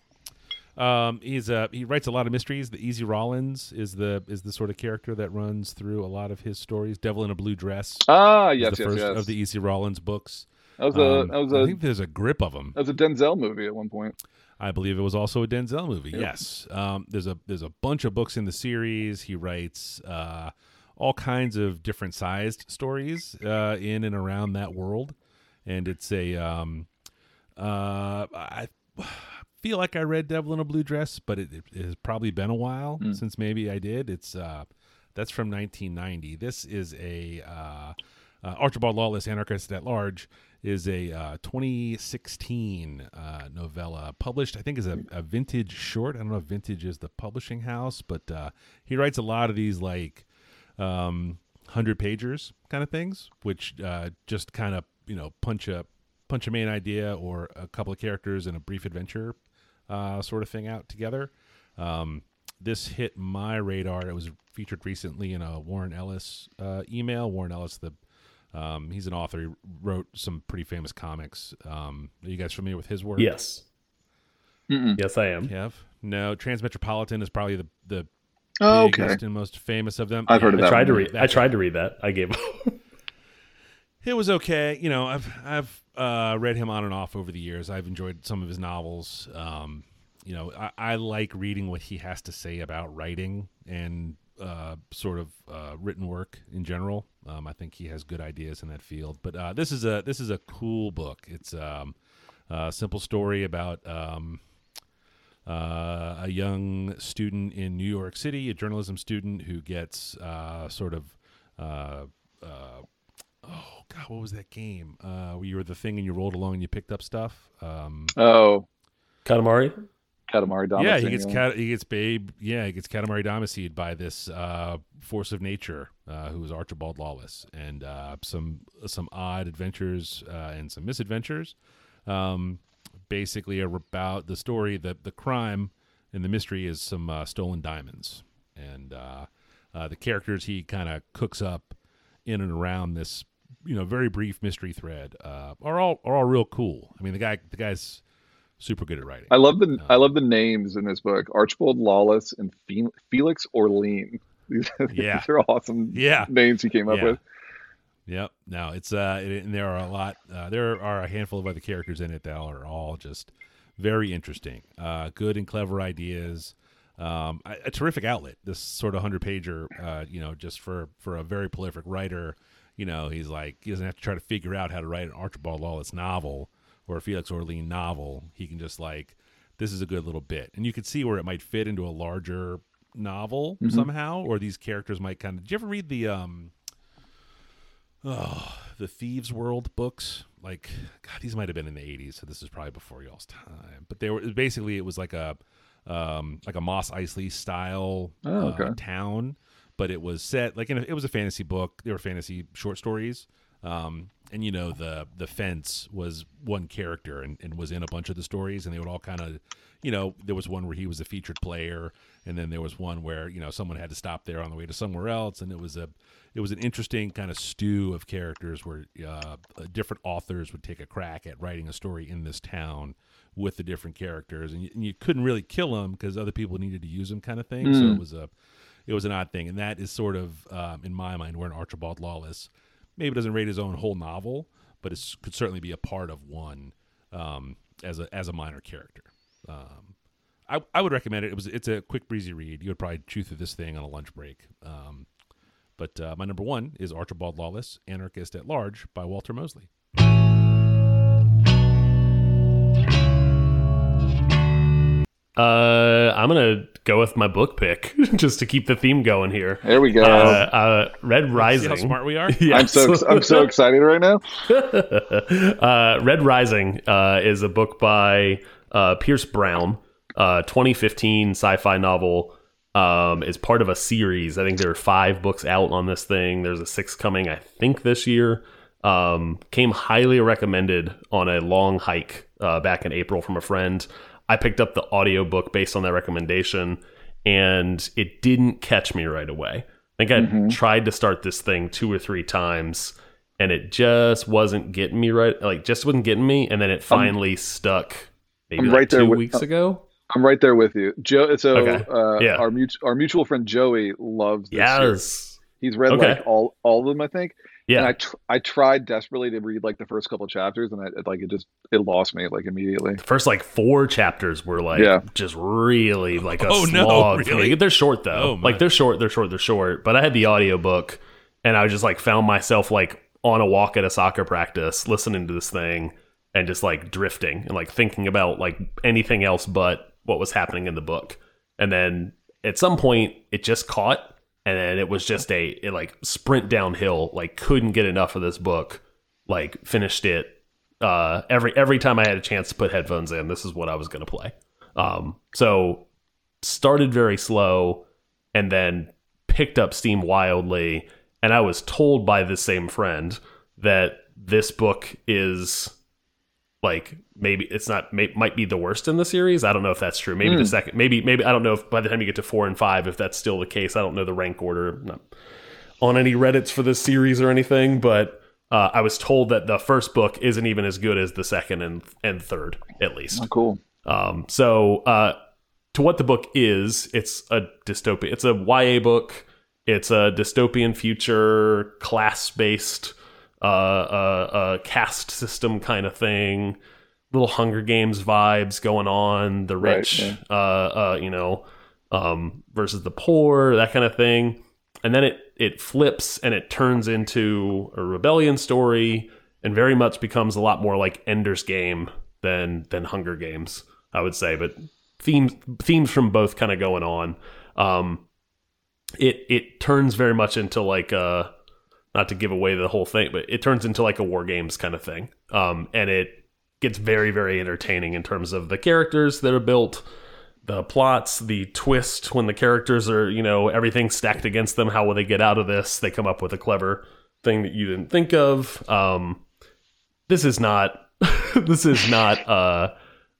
Speaker 1: Um, he's a he writes a lot of mysteries. The Easy Rawlins is the is the sort of character that runs through a lot of his stories. Devil in a Blue Dress
Speaker 2: Ah, yes,
Speaker 1: the
Speaker 2: yes,
Speaker 1: first
Speaker 2: yes.
Speaker 1: of the Easy Rawlins books.
Speaker 2: that was a
Speaker 1: Um,
Speaker 2: that was
Speaker 1: I
Speaker 2: a
Speaker 1: think there's a grip of them.
Speaker 2: that was a Denzel movie at one point.
Speaker 1: I believe it was also a Denzel movie. Yes, um, there's a there's a bunch of books in the series. He writes uh, all kinds of different sized stories uh, in and around that world, and it's a um, uh, I feel like I read Devil in a Blue Dress, but it, it has probably been a while since maybe I did. It's uh, that's from 1990. This is a uh, uh, Archibald Lawless, Anarchist at Large, is a uh, 2016 uh, novella published. I think is a, a vintage short. I don't know if Vintage is the publishing house, but uh, he writes a lot of these like um, hundred pagers kind of things, which uh, just kind of you know punch a punch a main idea or a couple of characters and a brief adventure uh, sort of thing out together. Um, this hit my radar. It was featured recently in a Warren Ellis uh, email. Warren Ellis, the um, he's an author. He wrote some pretty famous comics. Um, are you guys familiar with his work?
Speaker 3: Yes. Yes, I am.
Speaker 1: Kev? No. Transmetropolitan is probably the the
Speaker 2: Oh,
Speaker 1: biggest
Speaker 2: okay.
Speaker 1: and most famous of them.
Speaker 2: I've heard of
Speaker 3: I
Speaker 2: that
Speaker 3: tried to
Speaker 2: one.
Speaker 3: read. I tried to read that. I gave up.
Speaker 1: It was okay. You know, I've I've uh, read him on and off over the years. I've enjoyed some of his novels. Um, you know, I, I like reading what he has to say about writing and uh, sort of uh, written work in general. Um, I think he has good ideas in that field. But uh, this is a this is a cool book. It's um, a simple story about um, uh, a young student in New York City, a journalism student who gets uh, sort of uh, uh, oh god, what was that game? Uh, where you were the thing and you rolled along and you picked up stuff. Um,
Speaker 2: Oh,
Speaker 3: Katamari.
Speaker 2: Katamari Damacy.
Speaker 1: yeah, he gets cat, he gets babe. Yeah, he gets Katamari Damacy'd by this uh, force of nature, uh, who is Archibald Lawless, and uh, some some odd adventures uh, and some misadventures. Um, basically, are about the story that the crime and the mystery is some uh, stolen diamonds. And uh, uh, the characters he kind of cooks up in and around this, you know, very brief mystery thread uh, are all are all real cool. I mean, the guy the guy's super good at writing.
Speaker 2: I love the I love the names in this book: Archibald Lawless and Fe- Felix Orlean. These,
Speaker 1: Yeah.
Speaker 2: these are awesome
Speaker 1: Yeah.
Speaker 2: names he came up
Speaker 1: Yeah.
Speaker 2: with.
Speaker 1: Yep. Now it's uh, it, and there are a lot. Uh, there are a handful of other characters in it that are all just very interesting. Uh, good and clever ideas. Um, a, a terrific outlet. This sort of hundred pager. Uh, you know, just for for a very prolific writer. You know, he's like he doesn't have to try to figure out how to write an Archibald Lawless novel or a Felix Orlean novel. He can just like this is a good little bit, and you could see where it might fit into a larger novel somehow, or these characters might kind of. Did you ever read the um? Oh, the Thieves World books. Like, God, these might have been in the '80s, so this is probably before y'all's time. But they were basically it was like a, um, like a Mos Eisley style
Speaker 2: Oh,
Speaker 1: uh, town, but it was set like in a, it was a fantasy book. They were fantasy short stories. Um, and you know the the fence was one character and, and was in a bunch of the stories, and they would all kind of, you know, there was one where he was a featured player, and then there was one where you know someone had to stop there on the way to somewhere else, and it was a it was an interesting kind of stew of characters where uh, different authors would take a crack at writing a story in this town with the different characters, and you, and you couldn't really kill them because other people needed to use them, kind of thing. So it was a it was an odd thing, and that is sort of um, in my mind where an Archibald Lawless maybe doesn't rate his own whole novel, but it could certainly be a part of one um, as a as a minor character. Um, I, I would recommend it. It was it's a quick breezy read. You would probably chew through this thing on a lunch break. Um, but uh, my number one is Archibald Lawless, Anarchist at Large by Walter Mosley.
Speaker 3: Uh, I'm gonna go with my book pick just to keep the theme going here.
Speaker 2: There we go.
Speaker 3: Uh, uh, Red Rising.
Speaker 1: See how smart we are?
Speaker 3: Yeah,
Speaker 2: I'm so I'm so excited right now.
Speaker 3: uh, Red Rising uh, is a book by uh, Pierce Brown, uh, 2015 sci-fi novel. Um, is part of a series. I think there are five books out on this thing. There's a sixth coming, I think, this year. Um, came highly recommended on a long hike uh, back in April from a friend. I picked up the audiobook based on that recommendation, and it didn't catch me right away. I think I tried to start this thing two or three times, and it just wasn't getting me right. Like, just wasn't getting me. And then it finally stuck. Maybe
Speaker 2: I'm
Speaker 3: like
Speaker 2: right there
Speaker 3: two
Speaker 2: with-
Speaker 3: weeks ago.
Speaker 2: I'm right there with you, Joe. So
Speaker 3: Okay.
Speaker 2: uh,
Speaker 3: Yeah.
Speaker 2: our mut- our mutual friend Joey loves this series.
Speaker 3: Yes.
Speaker 2: He's read
Speaker 3: Okay.
Speaker 2: like all all of them, I think.
Speaker 3: Yeah.
Speaker 2: And I tr- I tried desperately to read like the first couple chapters, and I it, like it just it lost me like immediately.
Speaker 3: the first like four chapters were like
Speaker 2: Yeah.
Speaker 3: just really like a
Speaker 1: Oh, no,
Speaker 3: slog for me.
Speaker 1: really?
Speaker 3: They're short though.
Speaker 1: Oh,
Speaker 3: like they're short, they're short, they're short. But I had the audiobook and I just like found myself like on a walk at a soccer practice listening to this thing and just like drifting and like thinking about like anything else but what was happening in the book. And then at some point it just caught and then it was just a it like sprint downhill, like couldn't get enough of this book. Like finished it uh, every every time I had a chance to put headphones in, this is what I was going to play. Um, so started very slow, and then picked up steam wildly. And I was told by this same friend that this book is like maybe it's not may, might be the worst in the series. I don't know if that's true. Maybe the second, maybe maybe I don't know if by the time you get to four and five, if that's still the case. I don't know the rank order. Not on any Reddits for this series or anything, but uh, I was told that the first book isn't even as good as the second and and third, at least.
Speaker 2: Oh, cool.
Speaker 3: Um, so, uh, to what the book is, it's a dystopia. It's a YA book. It's a dystopian future, class based, uh, uh, uh, caste system kind of thing. Little Hunger Games vibes going on. The
Speaker 2: Right,
Speaker 3: rich,
Speaker 2: yeah.
Speaker 3: uh, uh, you know, um, versus the poor, that kind of thing. And then it it flips and it turns into a rebellion story, and very much becomes a lot more like Ender's Game than than Hunger Games, I would say. But themes themes from both kind of going on. Um, it it turns very much into like uh not to give away the whole thing, but it turns into like a war games kind of thing. Um, and it gets very very entertaining in terms of the characters that are built. The plots, the twist when the characters are, you know, everything stacked against them. How will they get out of this? They come up with a clever thing that you didn't think of. Um, this is not this is not uh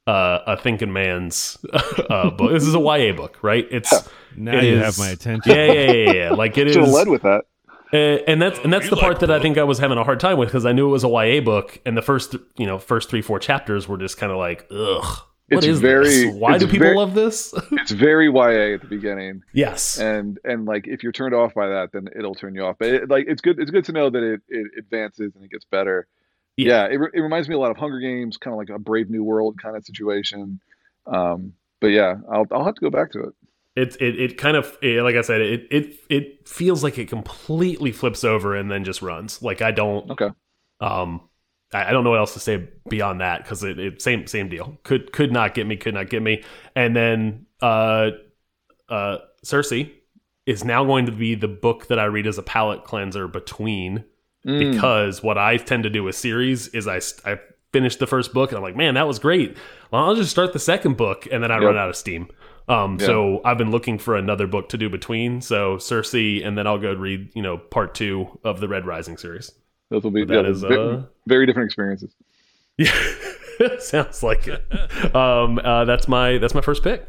Speaker 3: uh, a thinking man's uh, book. This is a YA book, right? It's
Speaker 1: Now
Speaker 3: it
Speaker 1: you
Speaker 3: is-
Speaker 1: have my attention.
Speaker 3: Yeah, yeah, yeah, yeah. Like it
Speaker 2: Should have
Speaker 3: is.
Speaker 2: led with that.
Speaker 3: Uh, and that's and that's
Speaker 1: you
Speaker 3: the part
Speaker 1: like
Speaker 3: that
Speaker 1: the
Speaker 3: I think I was having a hard time with because I knew it was a YA book, and the first you know first three four chapters were just kind of like, ugh, what
Speaker 2: It's
Speaker 3: is
Speaker 2: very-
Speaker 3: this? Why
Speaker 2: it's
Speaker 3: do people
Speaker 2: very-
Speaker 3: love this?
Speaker 2: It's very YA at the beginning,
Speaker 3: yes,
Speaker 2: and and like if you're turned off by that, then it'll turn you off. But it, like it's good. It's good to know that it, it advances and it gets better.
Speaker 3: Yeah.
Speaker 2: Yeah, it, re- it reminds me a lot of Hunger Games, kind of like a Brave New World kind of situation. Um, but yeah, I'll I'll have to go back to it.
Speaker 3: It, it it kind of eh, like I said, it it it feels like it completely flips over and then just runs. Like I don't
Speaker 2: Okay.
Speaker 3: um I, I don't know what else to say beyond that because it, it same same deal. Could could not get me, could not get me. And then uh uh Circe is now going to be the book that I read as a palate cleanser between
Speaker 2: Mm,
Speaker 3: because what I tend to do with series is I I finish the first book and I'm like, man, that was great. Well, I'll just start the second book and then I
Speaker 2: Yep.
Speaker 3: run out of steam. Um, so I've been looking for another book to do between. So Circe, and then I'll go read you know part two of the Red Rising series.
Speaker 2: those will be
Speaker 3: that
Speaker 2: yeah,
Speaker 3: is,
Speaker 2: ve-
Speaker 3: uh,
Speaker 2: very different experiences.
Speaker 3: Yeah, sounds like it. Um, uh, that's my that's my first pick.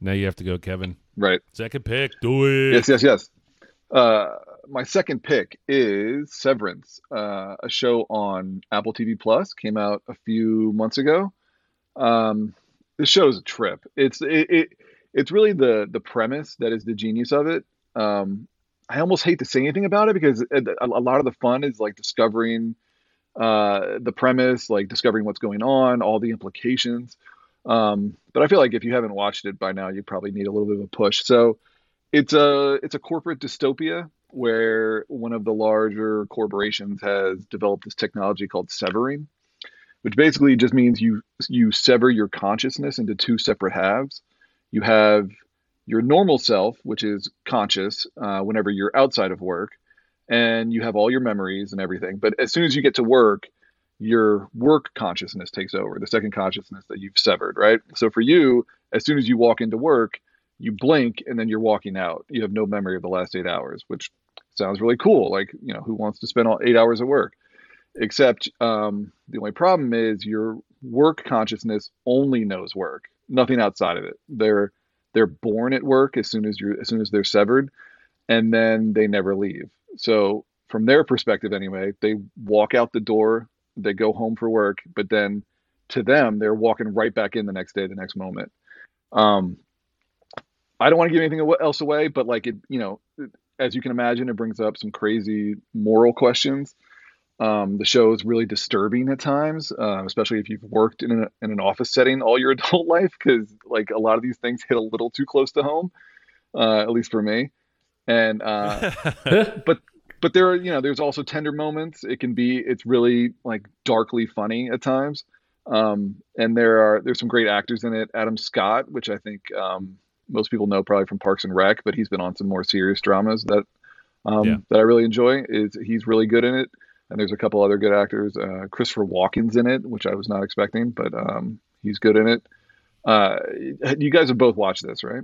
Speaker 1: Now you have to go, Kevin.
Speaker 2: Right.
Speaker 1: Second pick. Do it.
Speaker 2: Yes, yes, yes. Uh, my second pick is Severance, uh, a show on Apple TV Plus. Came out a few months ago. Um, this show is a trip. It's it, it it's really the the premise that is the genius of it. Um, I almost hate to say anything about it because a, a lot of the fun is like discovering uh, the premise, like discovering what's going on, all the implications. Um, but I feel like if you haven't watched it by now, you probably need a little bit of a push. So it's a it's a corporate dystopia where one of the larger corporations has developed this technology called severing, which basically just means you you sever your consciousness into two separate halves. You have your normal self, which is conscious uh, whenever you're outside of work, and you have all your memories and everything. But as soon as you get to work, your work consciousness takes over, the second consciousness that you've severed, right? So for you, as soon as you walk into work, you blink and then you're walking out. You have no memory of the last eight hours, which sounds really cool. Like, you know, who wants to spend all eight hours at work? Except um, the only problem is your work consciousness only knows work, nothing outside of it. They're they're born at work as soon as you're as soon as they're severed, and then they never leave. So from their perspective, anyway, they walk out the door, they go home for work, but then to them, they're walking right back in the next day, the next moment. Um, I don't want to give anything else away, but like it, you know, as you can imagine, it brings up some crazy moral questions. Um, the show is really disturbing at times, uh, especially if you've worked in, a, in an office setting all your adult life, because like a lot of these things hit a little too close to home, uh, at least for me. And uh, but but there are you know there's also tender moments. It can be it's really like darkly funny at times. Um, and there are there's some great actors in it. Adam Scott, which I think um, most people know probably from Parks and Rec, but he's been on some more serious dramas that um,
Speaker 1: Yeah.
Speaker 2: that I really enjoy. Is he's really good in it. And there's a couple other good actors. Uh, Christopher Walken's in it, which I was not expecting, but um, he's good in it. Uh, you guys have both watched this, right?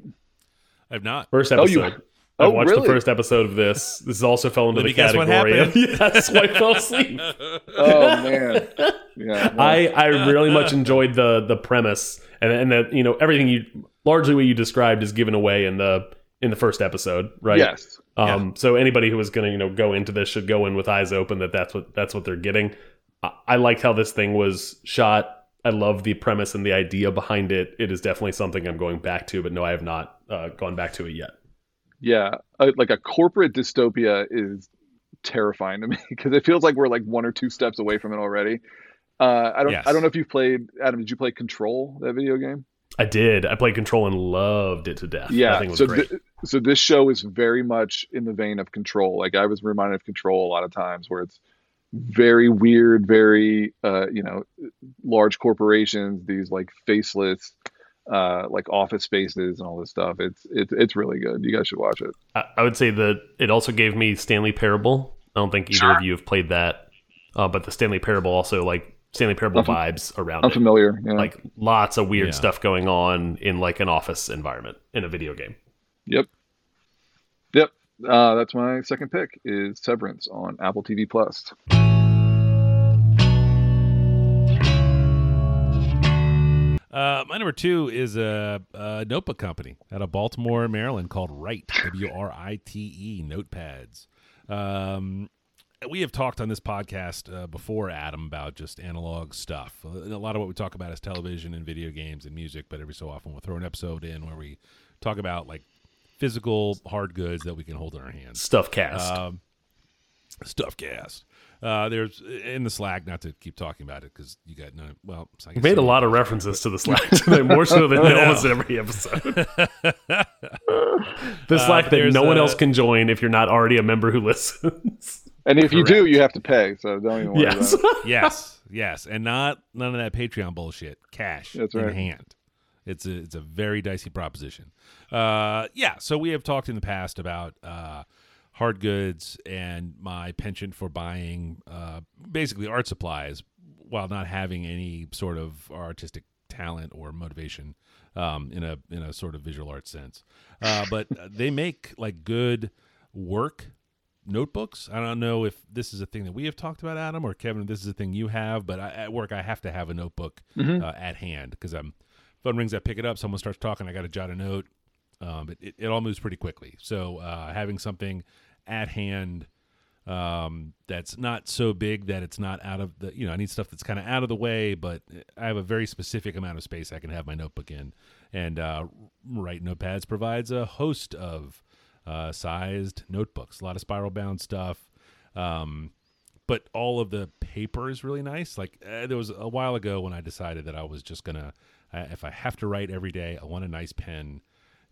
Speaker 1: I've not.
Speaker 3: First episode.
Speaker 2: Oh, you-
Speaker 3: episode. I
Speaker 2: oh,
Speaker 3: watched
Speaker 2: really?
Speaker 3: the first episode of this. This is also fell into
Speaker 1: Let
Speaker 3: the
Speaker 1: me guess what
Speaker 3: category of
Speaker 1: happened.
Speaker 3: yes, I fell asleep.
Speaker 2: Oh man, yeah. no.
Speaker 3: I I really much enjoyed the the premise and and that you know everything you largely what you described is given away in the in the first episode, right?
Speaker 2: yes,
Speaker 3: Um, so anybody who is going to you know go into this should go in with eyes open that that's what that's what they're getting. I, I liked how this thing was shot. I love the premise and the idea behind it. It is definitely something I'm going back to, but no, I have not uh, gone back to it yet.
Speaker 2: yeah. Uh, like a corporate dystopia is terrifying to me because it feels like we're like one or two steps away from it already. Uh, I don't.
Speaker 1: Yes.
Speaker 2: I don't know if you've played Adam. Did you play Control that video game?
Speaker 3: I did. I played Control and loved it to death.
Speaker 2: Yeah.
Speaker 3: was
Speaker 2: so, thi- so this show is very much in the vein of Control. Like I was reminded of Control a lot of times, where it's very weird, very uh, you know, large corporations, these like faceless, uh, like office spaces and all this stuff. It's it's it's really good. You guys should watch it.
Speaker 3: I, I would say that it also gave me Stanley Parable. I don't think either of you have played that, uh, but the Stanley Parable also like Stanley Parable
Speaker 2: I'm
Speaker 3: vibes around
Speaker 2: I'm
Speaker 3: it.
Speaker 2: familiar. Yeah.
Speaker 3: Like lots of weird
Speaker 1: Yeah.
Speaker 3: stuff going on in like an office environment in a video game.
Speaker 2: Yep. Yep. Uh, that's my second pick is Severance on Apple TV Plus.
Speaker 1: Uh, my number two is a, a notebook company out of Baltimore, Maryland called Write, W R I T E, notepads. Um, we have talked on this podcast uh, before, Adam, about just analog stuff. Uh, A lot of what we talk about is television and video games and music, but every so often we'll throw an episode in where we talk about like physical hard goods that we can hold in our hands.
Speaker 3: Stuff cast.
Speaker 1: Um, stuff cast. Uh, there's in the Slack, not to keep talking about it because you got none. Well, I
Speaker 3: made a lot of references to the Slack today, more so than almost every episode. the Slack that no one
Speaker 1: a-
Speaker 3: else can join if you're not already a member who listens.
Speaker 2: And if you do, you have to pay. So don't even worry
Speaker 3: yes.
Speaker 2: about it.
Speaker 1: yes, yes, and not none of that Patreon bullshit. Cash
Speaker 2: That's
Speaker 1: in hand. It's a it's a very dicey proposition. Uh, yeah. So we have talked in the past about uh, hard goods and my penchant for buying uh, basically art supplies while not having any sort of artistic talent or motivation um, in a in a sort of visual art sense. Uh, but they make like good work notebooks. I don't know if this is a thing that we have talked about, Adam, or Kevin. If this is a thing you have, but I, at work I have to have a notebook uh, at hand because I'm phone rings. I pick it up. Someone starts talking. I got to jot a note. Um, it, it, it all moves pretty quickly. So uh, having something at hand um, that's not so big that it's not out of the you know I need stuff that's kind of out of the way, but I have a very specific amount of space I can have my notebook in, and uh, Write Notepads provides a host of uh, sized notebooks, a lot of spiral bound stuff. Um, but all of the paper is really nice. Like uh, there was a while ago when I decided that I was just gonna, if I have to write every day, I want a nice pen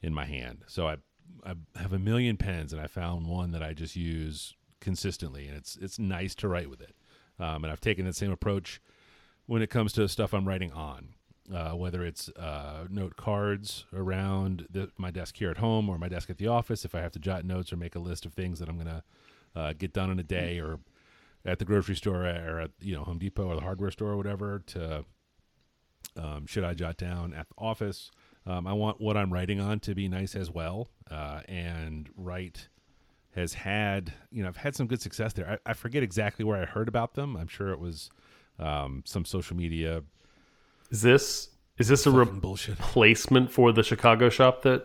Speaker 1: in my hand. So I, I have a million pens, and I found one that I just use consistently, and it's it's nice to write with it. Um, and I've taken that same approach when it comes to stuff I'm writing on, uh, whether it's uh, note cards around the, my desk here at home or my desk at the office. If I have to jot notes or make a list of things that I'm gonna uh, get done in a day, or at the grocery store or at you know Home Depot or the hardware store or whatever, to um, should I jot down at the office. Um, I want what I'm writing on to be nice as well, uh, and write has had you know I've had some good success there. I, I forget exactly where I heard about them. I'm sure it was um, some social media
Speaker 3: Is this is this a
Speaker 1: fucking
Speaker 3: replacement for the Chicago shop that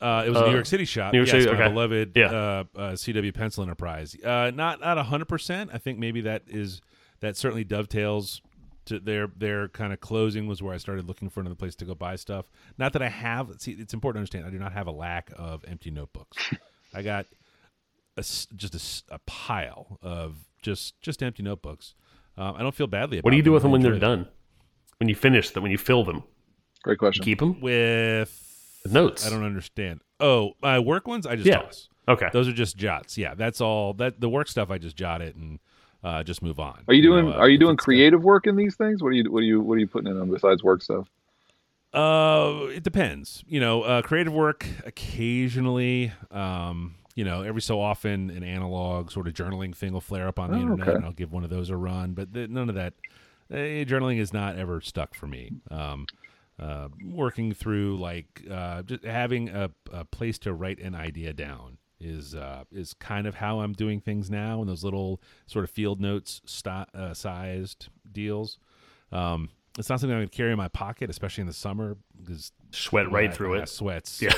Speaker 1: Uh, it was a
Speaker 3: Uh,
Speaker 1: New York City shop.
Speaker 3: New York
Speaker 1: yes,
Speaker 3: City,
Speaker 1: my
Speaker 3: okay.
Speaker 1: beloved
Speaker 3: Yeah.
Speaker 1: uh, uh, CW Pencil Enterprise. Uh, not not hundred percent. I think maybe that is that certainly dovetails to their their kind of closing was where I started looking for another place to go buy stuff. Not that I have. See, it's important to understand. I do not have a lack of empty notebooks. I got a just a pile of just just empty notebooks. Um, I don't feel badly about.
Speaker 3: what do you do with them when they're done? When you finish them, when you fill them,
Speaker 2: Great question.
Speaker 3: keep them
Speaker 1: with
Speaker 3: notes.
Speaker 1: I don't understand. Oh, my work ones I just
Speaker 3: Yeah.
Speaker 1: toss.
Speaker 3: Okay.
Speaker 1: Those are just jots. Yeah, that's all. That the work stuff I just jot it and uh, just move on.
Speaker 2: Are you doing
Speaker 1: know, uh,
Speaker 2: Are you doing
Speaker 1: it's the-
Speaker 2: creative work in these things? What are you What are you What are you putting in them besides work stuff?
Speaker 1: Uh, it depends. You know, uh, creative work occasionally. Um, you know, every so often an analog sort of journaling thing will flare up on the
Speaker 2: Oh,
Speaker 1: internet,
Speaker 2: okay.
Speaker 1: and I'll give one of those a run. But th- none of that. Uh, journaling is not ever stuck for me. Um, uh, working through like uh, just having a, a place to write an idea down is uh, is kind of how I'm doing things now. in those little sort of field notes sti- uh, sized deals. Um, it's not something I'm going to carry in my pocket, especially in the summer, because
Speaker 3: Sweat right through it.
Speaker 1: Sweats,
Speaker 3: Yeah.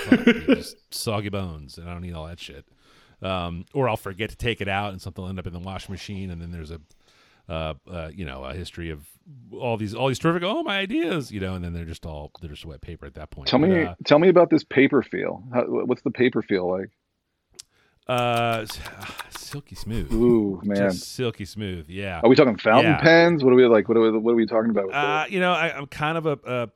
Speaker 1: just soggy bones, and I don't need all that shit. Um, or I'll forget to take it out, and something will end up in the washing machine, and then there's a, uh, uh, you know, a history of all these all these terrific oh my ideas, you know, and then they're just all they're just wet paper at that point.
Speaker 2: Tell
Speaker 1: But,
Speaker 2: me
Speaker 1: uh,
Speaker 2: Tell me about this paper feel. How, what's the paper feel like?
Speaker 1: uh, ah, silky smooth,
Speaker 2: Ooh man,
Speaker 1: just silky smooth, yeah.
Speaker 2: are we talking fountain
Speaker 1: Yeah.
Speaker 2: pens? What are we like? What are we, What are we talking about?
Speaker 1: Uh, you know, I, I'm kind of a, a.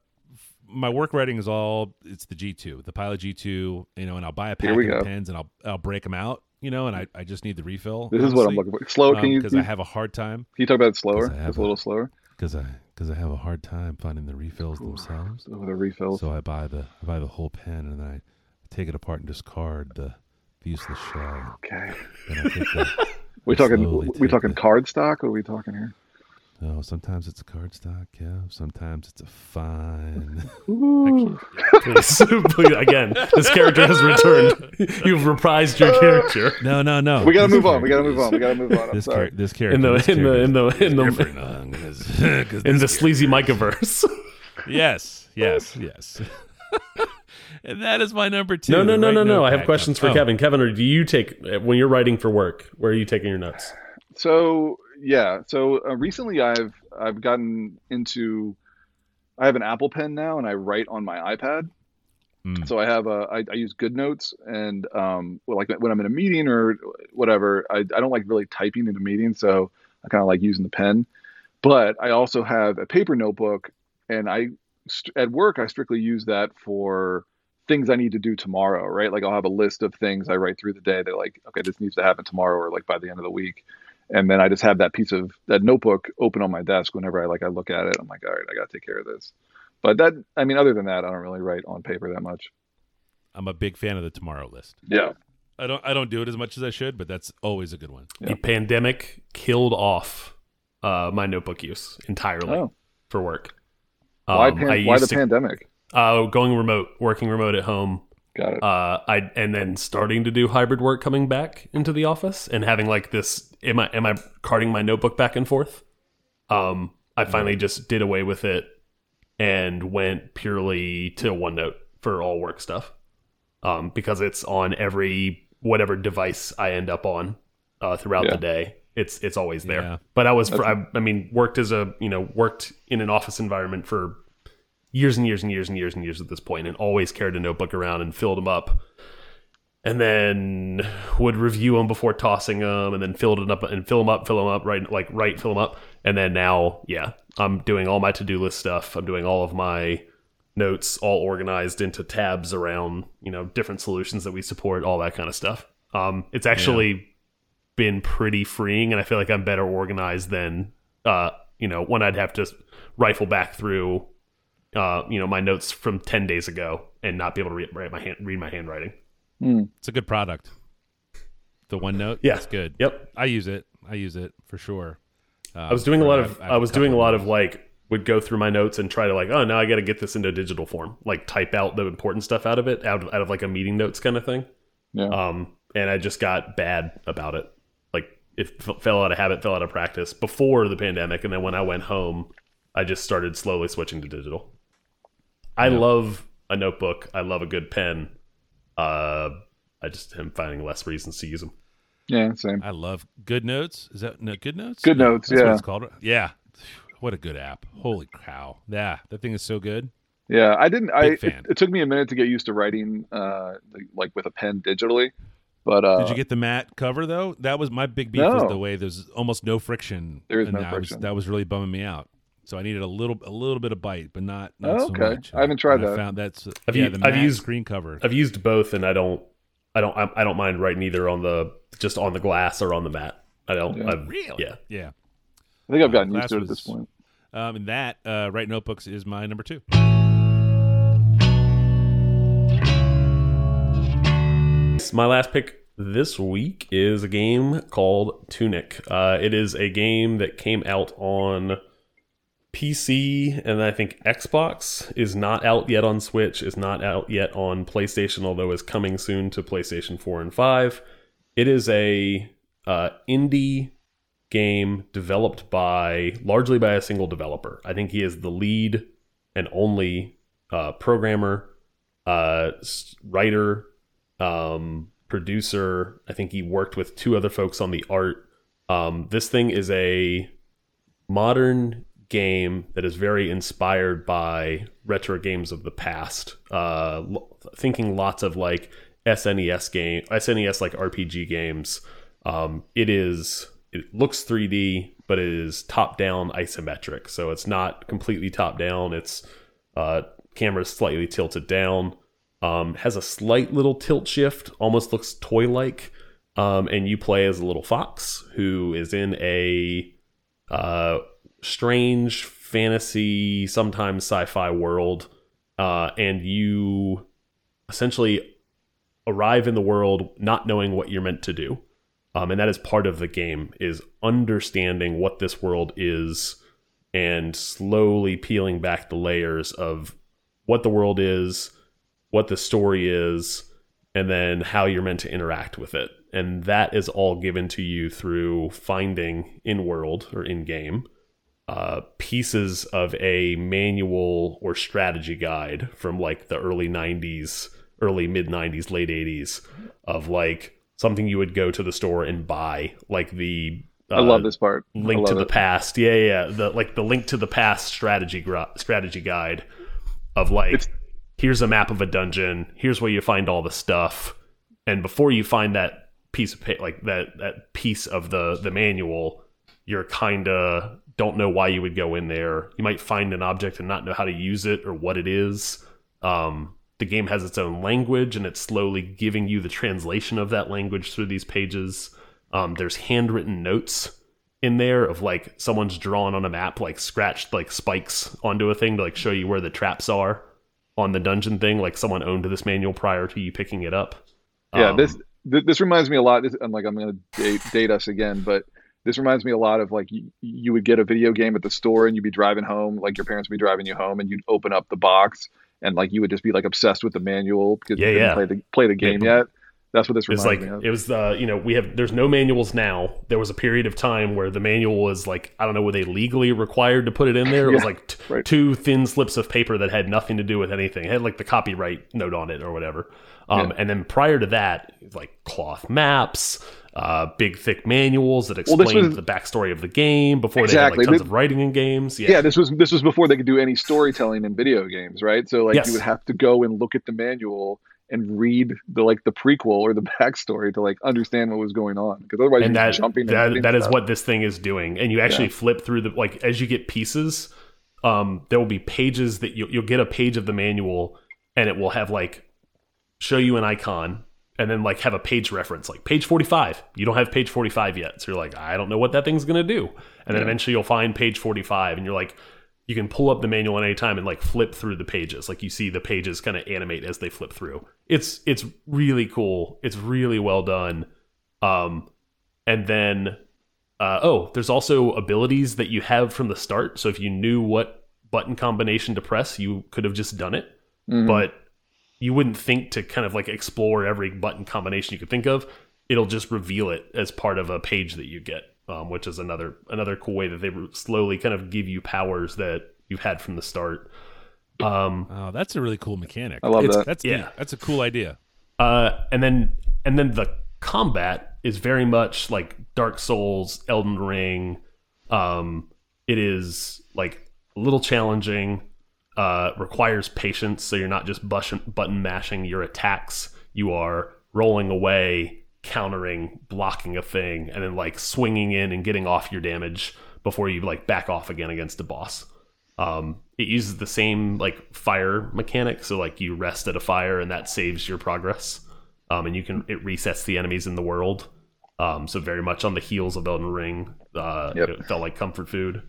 Speaker 1: My work writing is all it's the G2, the Pilot G2, you know, and I'll buy a pack of
Speaker 2: go.
Speaker 1: pens and I'll I'll break them out, you know, and I, I just need the refill.
Speaker 2: this is what I'm looking for. Slow. Can um, you
Speaker 1: because I have a hard time Can
Speaker 2: you talk about it slower? Just a little slower.
Speaker 1: because I because I have a hard time finding the refills themselves.
Speaker 2: Oh, the refills.
Speaker 1: So I buy the I buy the whole pen and then I take it apart and discard the, the useless shell.
Speaker 2: okay.
Speaker 1: Then I take the
Speaker 2: We talking we talking
Speaker 1: the-
Speaker 2: card stock? What are we talking here?
Speaker 1: Oh, sometimes it's a cardstock, yeah. Sometimes it's a fine.
Speaker 3: Please, please, again, this character has returned. You've reprised your character
Speaker 1: no, no, no.
Speaker 2: We gotta
Speaker 1: This
Speaker 2: move on. We gotta move on. We gotta move on. I'm
Speaker 1: This,
Speaker 2: sorry.
Speaker 1: char- this character
Speaker 3: in the
Speaker 1: this
Speaker 3: in the in the
Speaker 1: character is
Speaker 3: in the
Speaker 1: different, 'cause- 'cause
Speaker 3: in the sleazy
Speaker 1: character-
Speaker 3: Micahverse.
Speaker 1: Yes, yes, yes. and that is my number two.
Speaker 3: No, no, no,
Speaker 1: right
Speaker 3: no, no. I have
Speaker 1: backup.
Speaker 3: questions for
Speaker 1: Oh,
Speaker 3: Kevin. Kevin, or do you take when you're writing for work? Where are you taking your notes?
Speaker 2: So yeah, so uh, recently I've I've gotten into I have an Apple Pen now, and I write on my iPad.
Speaker 1: Mm.
Speaker 2: So I have a I, I use GoodNotes, and um, well, like when I'm in a meeting or whatever, I I don't like really typing in a meeting, so I kind of like using the pen. But I also have a paper notebook, and I st- at work I strictly use that for things I need to do tomorrow, right? Like I'll have a list of things I write through the day. They're like, okay, this needs to happen tomorrow, or like by the end of the week and then I just have that piece of that notebook open on my desk whenever I like I look at it. I'm like, all right, I got to take care of this. But that, I mean, other than that, I don't really write on paper that much.
Speaker 1: I'm a big fan of the tomorrow list.
Speaker 2: Yeah,
Speaker 1: I don't I don't do it as much as I should, but that's always a good one.
Speaker 2: Yeah.
Speaker 3: The pandemic killed off uh, my notebook use entirely
Speaker 2: Oh.
Speaker 3: for work.
Speaker 2: why,
Speaker 3: Um,
Speaker 2: pan-
Speaker 3: I
Speaker 2: why the
Speaker 3: to-
Speaker 2: pandemic?
Speaker 3: Uh, going remote, working remote at home.
Speaker 2: Got it.
Speaker 3: Uh, I and then starting to do hybrid work, coming back into the office and having like this. Am I am I carting my notebook back and forth? Um, I finally just did away with it and went purely to OneNote for all work stuff. Um, because it's on every whatever device I end up on uh, throughout
Speaker 2: Yeah.
Speaker 3: the day. It's it's always there.
Speaker 1: Yeah.
Speaker 3: But I was for, I, I mean worked as a you know worked in an office environment for years and years and years and years and years at this point, and always carried a notebook around and filled them up, and then would review them before tossing them, and then filled it up and fill them up, fill them up, right like right, fill them up, and then now, yeah, I'm doing all my to do list stuff. I'm doing all of my notes all organized into tabs around you know different solutions that we support, all that kind of stuff. Um, it's actually been pretty freeing, and I feel like I'm better organized than uh, you know when I'd have to rifle back through uh, you know my notes from 10 days ago and not be able to read, write my hand, read my handwriting
Speaker 1: It's a good product. The OneNote,
Speaker 3: Yeah.
Speaker 1: it's good.
Speaker 3: yep
Speaker 1: I use it. I use it for sure. Uh,
Speaker 3: i was doing a
Speaker 1: for-
Speaker 3: lot
Speaker 1: I've-
Speaker 3: of
Speaker 1: I've
Speaker 3: i was doing a lot of like would go through my notes and try to like oh now i got to get this into digital form like type out the important stuff out of it out of, out of like a meeting notes kind of thing
Speaker 2: Yeah.
Speaker 3: um and i just got bad about it like it f- fell out of habit fell out of practice before the pandemic and then when i went home i just started slowly switching to digital i love a notebook i love a good pen uh i just am finding less reasons to use them
Speaker 2: yeah, same.
Speaker 1: I love Good Notes. Is that no, Good Notes?
Speaker 2: Good
Speaker 1: No,
Speaker 2: Notes,
Speaker 1: that's what
Speaker 2: yeah.
Speaker 1: it's called. Yeah. What a good app. Holy cow. Yeah, that thing is so good.
Speaker 2: Yeah, I didn't. I
Speaker 1: Big
Speaker 2: it, it took me a minute to get used to writing, uh, like- like with a pen digitally. But uh,
Speaker 1: Did you get the matte cover though? That was my big beef. Was
Speaker 2: No.
Speaker 1: the way there's almost no friction.
Speaker 2: There is
Speaker 1: and
Speaker 2: no
Speaker 1: that Was,
Speaker 2: friction.
Speaker 1: that was really bumming me out. So I needed a little, a little bit of bite, but not, not
Speaker 2: Oh,
Speaker 1: so
Speaker 2: okay.
Speaker 1: much.
Speaker 2: I haven't tried
Speaker 1: And
Speaker 2: that.
Speaker 1: I found that's
Speaker 3: I've
Speaker 1: yeah,
Speaker 3: u-
Speaker 1: the
Speaker 3: I've used-
Speaker 1: screen cover.
Speaker 3: I've used both, and I don't, I don't, I, I don't mind writing either on the just on the glass or on the mat. I don't.
Speaker 2: Yeah.
Speaker 3: I've,
Speaker 1: Really?
Speaker 3: Yeah.
Speaker 1: Yeah.
Speaker 2: I think I've gotten
Speaker 1: Glass
Speaker 2: used to it at this point.
Speaker 1: Um, and that uh, write notebooks is my number two.
Speaker 3: My last pick this week is a game called Tunic. Uh, it is a game that came out on PC and I think Xbox is not out yet on Switch, is not out yet on PlayStation, although is coming soon to PlayStation 4 and 5. It is a uh, indie game developed by largely by a single developer. I think he is the lead and only uh, programmer, uh, writer, um, producer. I think he worked with two other folks on the art. Um, this thing is a modern game that is very inspired by retro games of the past. Uh, thinking lots of like SNES game, SNES like RPG games. Um, it is. It looks 3D, but it is top down isometric. So it's not completely top down. It's uh, camera's slightly tilted down. Um, has a slight little tilt shift, almost looks toy like. Um, and you play as a little fox who is in a uh, strange fantasy, sometimes sci-fi world, uh, and you essentially arrive in the world not knowing what you're meant to do, um, and that is part of the game is understanding what this world is and slowly peeling back the layers of what the world is, what the story is, and then how you're meant to interact with it. And that is all given to you through finding in world or in game uh, pieces of a manual or strategy guide from like the early 90s, early mid 90s, late 80s of like something you would go to the store and buy, like the
Speaker 2: I love
Speaker 3: uh,
Speaker 2: this part.
Speaker 3: Link to the
Speaker 2: it.
Speaker 3: past. Yeah, yeah, yeah. The like the link to the past strategy strategy guide of like
Speaker 2: It's-
Speaker 3: here's a map of a dungeon. Here's where you find all the stuff. And before you find that piece of like that that piece of the the manual, you're kind of don't know why you would go in there. You might find an object and not know how to use it or what it is. Um, the game has its own language and it's slowly giving you the translation of that language through these pages. Um, there's handwritten notes in there of like someone's drawn on a map, like scratched like spikes onto a thing to like show you where the traps are on the dungeon thing. Like someone owned this manual prior to you picking it up.
Speaker 2: Yeah,
Speaker 3: Um,
Speaker 2: this this reminds me a lot. This, I'm like I'm going to date, date us again, but this reminds me a lot of like you, you would get a video game at the store and you'd be driving home, like your parents would be driving you home, and you'd open up the box and like you would just be like obsessed with the manual because
Speaker 3: Yeah,
Speaker 2: you didn't
Speaker 3: yeah.
Speaker 2: play the play the game
Speaker 3: Yeah.
Speaker 2: yet. That's what this reminds
Speaker 3: like
Speaker 2: me of.
Speaker 3: it was the you know we have there's no manuals now. There was a period of time where the manual was like I don't know were they legally required to put it in there? It was like t-
Speaker 2: right.
Speaker 3: two thin slips of paper that had nothing to do with anything. It had like the copyright note on it or whatever. Um,
Speaker 2: Yeah.
Speaker 3: And then prior to that, like cloth maps, uh, big thick manuals that
Speaker 2: Well,
Speaker 3: explained
Speaker 2: was-
Speaker 3: the backstory of the game before
Speaker 2: Exactly.
Speaker 3: they had like tons of writing in games. Yeah,
Speaker 2: yeah, this was this was before they could do any storytelling in video games, right? So like
Speaker 3: Yes.
Speaker 2: you would have to go and look at the manual and read the like the prequel or the backstory to like understand what was going on because otherwise
Speaker 3: and
Speaker 2: you're
Speaker 3: that
Speaker 2: jumping
Speaker 3: that,
Speaker 2: and
Speaker 3: that is
Speaker 2: stuff.
Speaker 3: what this thing is doing and you actually
Speaker 2: Yeah.
Speaker 3: flip through the like as you get pieces um there will be pages that you, you'll get a page of the manual and it will have like show you an icon and then like have a page reference like page 45 you don't have page 45 yet. So you're like i don't know what that thing's gonna do. And then
Speaker 2: Yeah.
Speaker 3: eventually you'll find page 45 and you're like you can pull up the manual at any time and like flip through the pages. Like you see the pages kind of animate as they flip through. It's it's really cool. It's really well done. Um and then uh, oh there's also abilities that you have from the start. So if you knew what button combination to press you could have just done it.
Speaker 2: Mhm.
Speaker 3: but you wouldn't think to kind of like explore every button combination you could think of it'll just reveal it as part of a page that you get um, which is another another cool way that they slowly kind of give you powers that you've had from the start um,
Speaker 1: Oh, that's a really cool mechanic.
Speaker 2: I love
Speaker 3: It's-
Speaker 2: that.
Speaker 1: That's
Speaker 3: Yeah.
Speaker 1: neat. That's a cool idea.
Speaker 3: uh, and then and then the combat is very much like Dark Souls, Elden Ring. Um, it is like a little challenging. Uh, requires patience, so you're not just button button mashing your attacks. You are rolling away, countering, blocking a thing, and then like swinging in and getting off your damage before you like back off again against a boss. Um, it uses the same like fire mechanic, so like you rest at a fire and that saves your progress. Um, and you can it resets the enemies in the world. Um, so very much on the heels of Elden Ring. Uh,
Speaker 2: Yep.
Speaker 3: it felt like comfort food.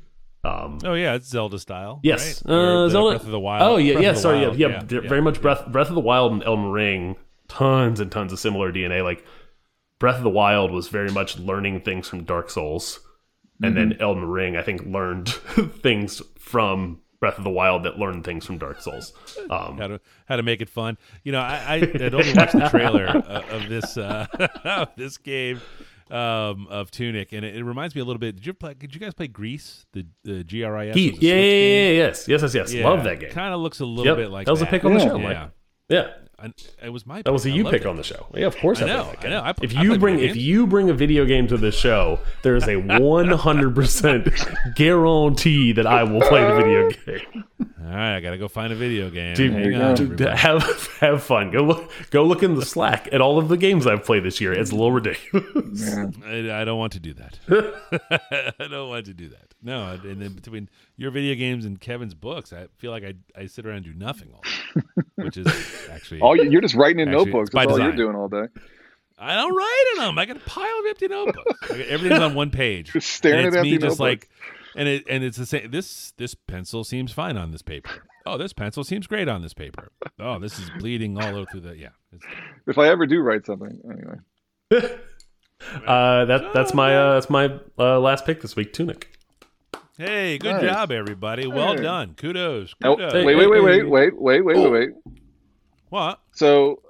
Speaker 3: Um,
Speaker 1: Oh yeah, it's Zelda style.
Speaker 3: Yes,
Speaker 1: right?
Speaker 3: Uh, Zelda.
Speaker 1: Breath of the Wild.
Speaker 3: Oh yeah,
Speaker 1: Breath
Speaker 3: yeah. Sorry,
Speaker 1: Wild,
Speaker 3: yeah, yeah,
Speaker 1: yeah,
Speaker 3: Very much. Breath Breath of the Wild and Elden Ring. Tons and tons of similar DNA. Like Breath of the Wild was very much learning things from Dark Souls, and then
Speaker 1: Mm-hmm.
Speaker 3: Elden Ring, I think, learned things from Breath of the Wild that learned things from Dark Souls. Um,
Speaker 1: How to how to make it fun. You know, I I had only watched the trailer uh, of this uh, of this game um, of Tunic, and it, it reminds me a little bit. Did you play? Did you guys play Grease? The the G R I S.
Speaker 3: Yeah, yeah, yeah, yeah, yes, yes, yes, yes. Love that game.
Speaker 1: Kind of looks a little
Speaker 3: Yep,
Speaker 1: bit like
Speaker 3: that was a pick on the show,
Speaker 1: Yeah.
Speaker 3: Yeah,
Speaker 1: I, it was my.
Speaker 3: that was a you pick
Speaker 1: it.
Speaker 3: on the show. Yeah, of course.
Speaker 1: I
Speaker 3: I,
Speaker 1: know,
Speaker 3: that
Speaker 1: I know. I
Speaker 3: if you bring if you bring a video game to this show, there is a one hundred percent guarantee that I will play the video game.
Speaker 1: All right, I gotta go find a video game.
Speaker 3: Dude,
Speaker 1: Hang on.
Speaker 3: Dude, have have fun. Go look go look in the Slack at all of the games I've played this year. It's a little ridiculous.
Speaker 1: I, I don't want to do that. I don't want to do that. No, and then between your video games and Kevin's books, I feel like I I sit around and do nothing all day, which is actually
Speaker 2: All you, you're just writing in
Speaker 1: Actually,
Speaker 2: notebooks. That's all you're doing all day.
Speaker 1: I don't write in them. I got a pile of empty notebooks. Everything's on one page.
Speaker 2: Just staring
Speaker 1: and it's
Speaker 2: at
Speaker 1: me
Speaker 2: empty
Speaker 1: just
Speaker 2: notebooks.
Speaker 1: like, and it and it's the same. This this pencil seems fine on this paper. Oh, this pencil seems great on this paper. Oh, this is bleeding all over through the yeah. It's,
Speaker 2: If I ever do write something, anyway.
Speaker 3: Uh, that that's my uh, that's my uh, last pick this week. Tunic.
Speaker 1: Hey, good
Speaker 2: Nice.
Speaker 1: job, everybody. Well
Speaker 2: Hey.
Speaker 1: done. Kudos.
Speaker 2: Oh,
Speaker 1: Kudos.
Speaker 2: wait, wait, wait, wait, wait, wait, wait, wait, wait.
Speaker 1: What?
Speaker 2: So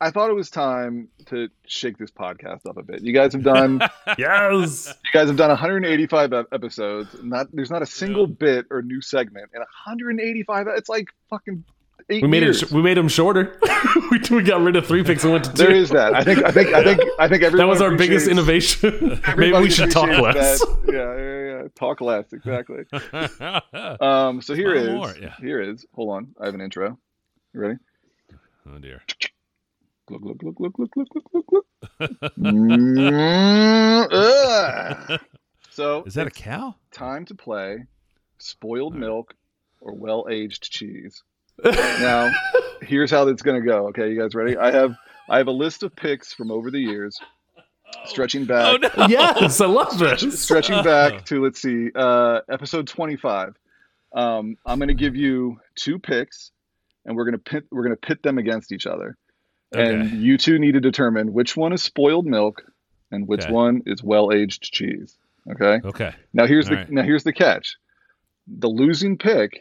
Speaker 2: I thought it was time to shake this podcast up a bit. You guys have done
Speaker 3: Yes.
Speaker 2: you guys have done 185 episodes. Not there's not a single bit or new segment in 185. It's like fucking eight
Speaker 3: We made
Speaker 2: years.
Speaker 3: it. We made them shorter. we, we got rid of three picks and went to two.
Speaker 2: there is that. I think I think I think I think
Speaker 3: that was our biggest innovation. Maybe we should talk less.
Speaker 2: that. Yeah, yeah, yeah. Talk less. Exactly. Um. So here
Speaker 1: Smile
Speaker 2: is
Speaker 1: more, yeah.
Speaker 2: here is. Hold on. I have an intro. You ready?
Speaker 1: oh dear.
Speaker 2: Glug, glug, glug, glug, glug, glug, glug, glug, glug. Mm, ugh. So
Speaker 1: Is that a cow?
Speaker 2: time to play spoiled milk or well aged cheese. now, here's how that's gonna go. Okay, you guys ready? I have I have a list of picks from over the years, stretching
Speaker 1: Oh
Speaker 2: back,
Speaker 1: no.
Speaker 3: yes, I love this.
Speaker 2: stretching back to let's see, uh, episode 25. Um, I'm gonna give you two picks, and we're gonna pit we're gonna pit them against each other, and you two need to determine which one is spoiled milk and which
Speaker 1: Okay.
Speaker 2: one is well aged cheese. Okay.
Speaker 1: Okay.
Speaker 2: Now here's the
Speaker 1: All right.
Speaker 2: now here's the catch. The losing pick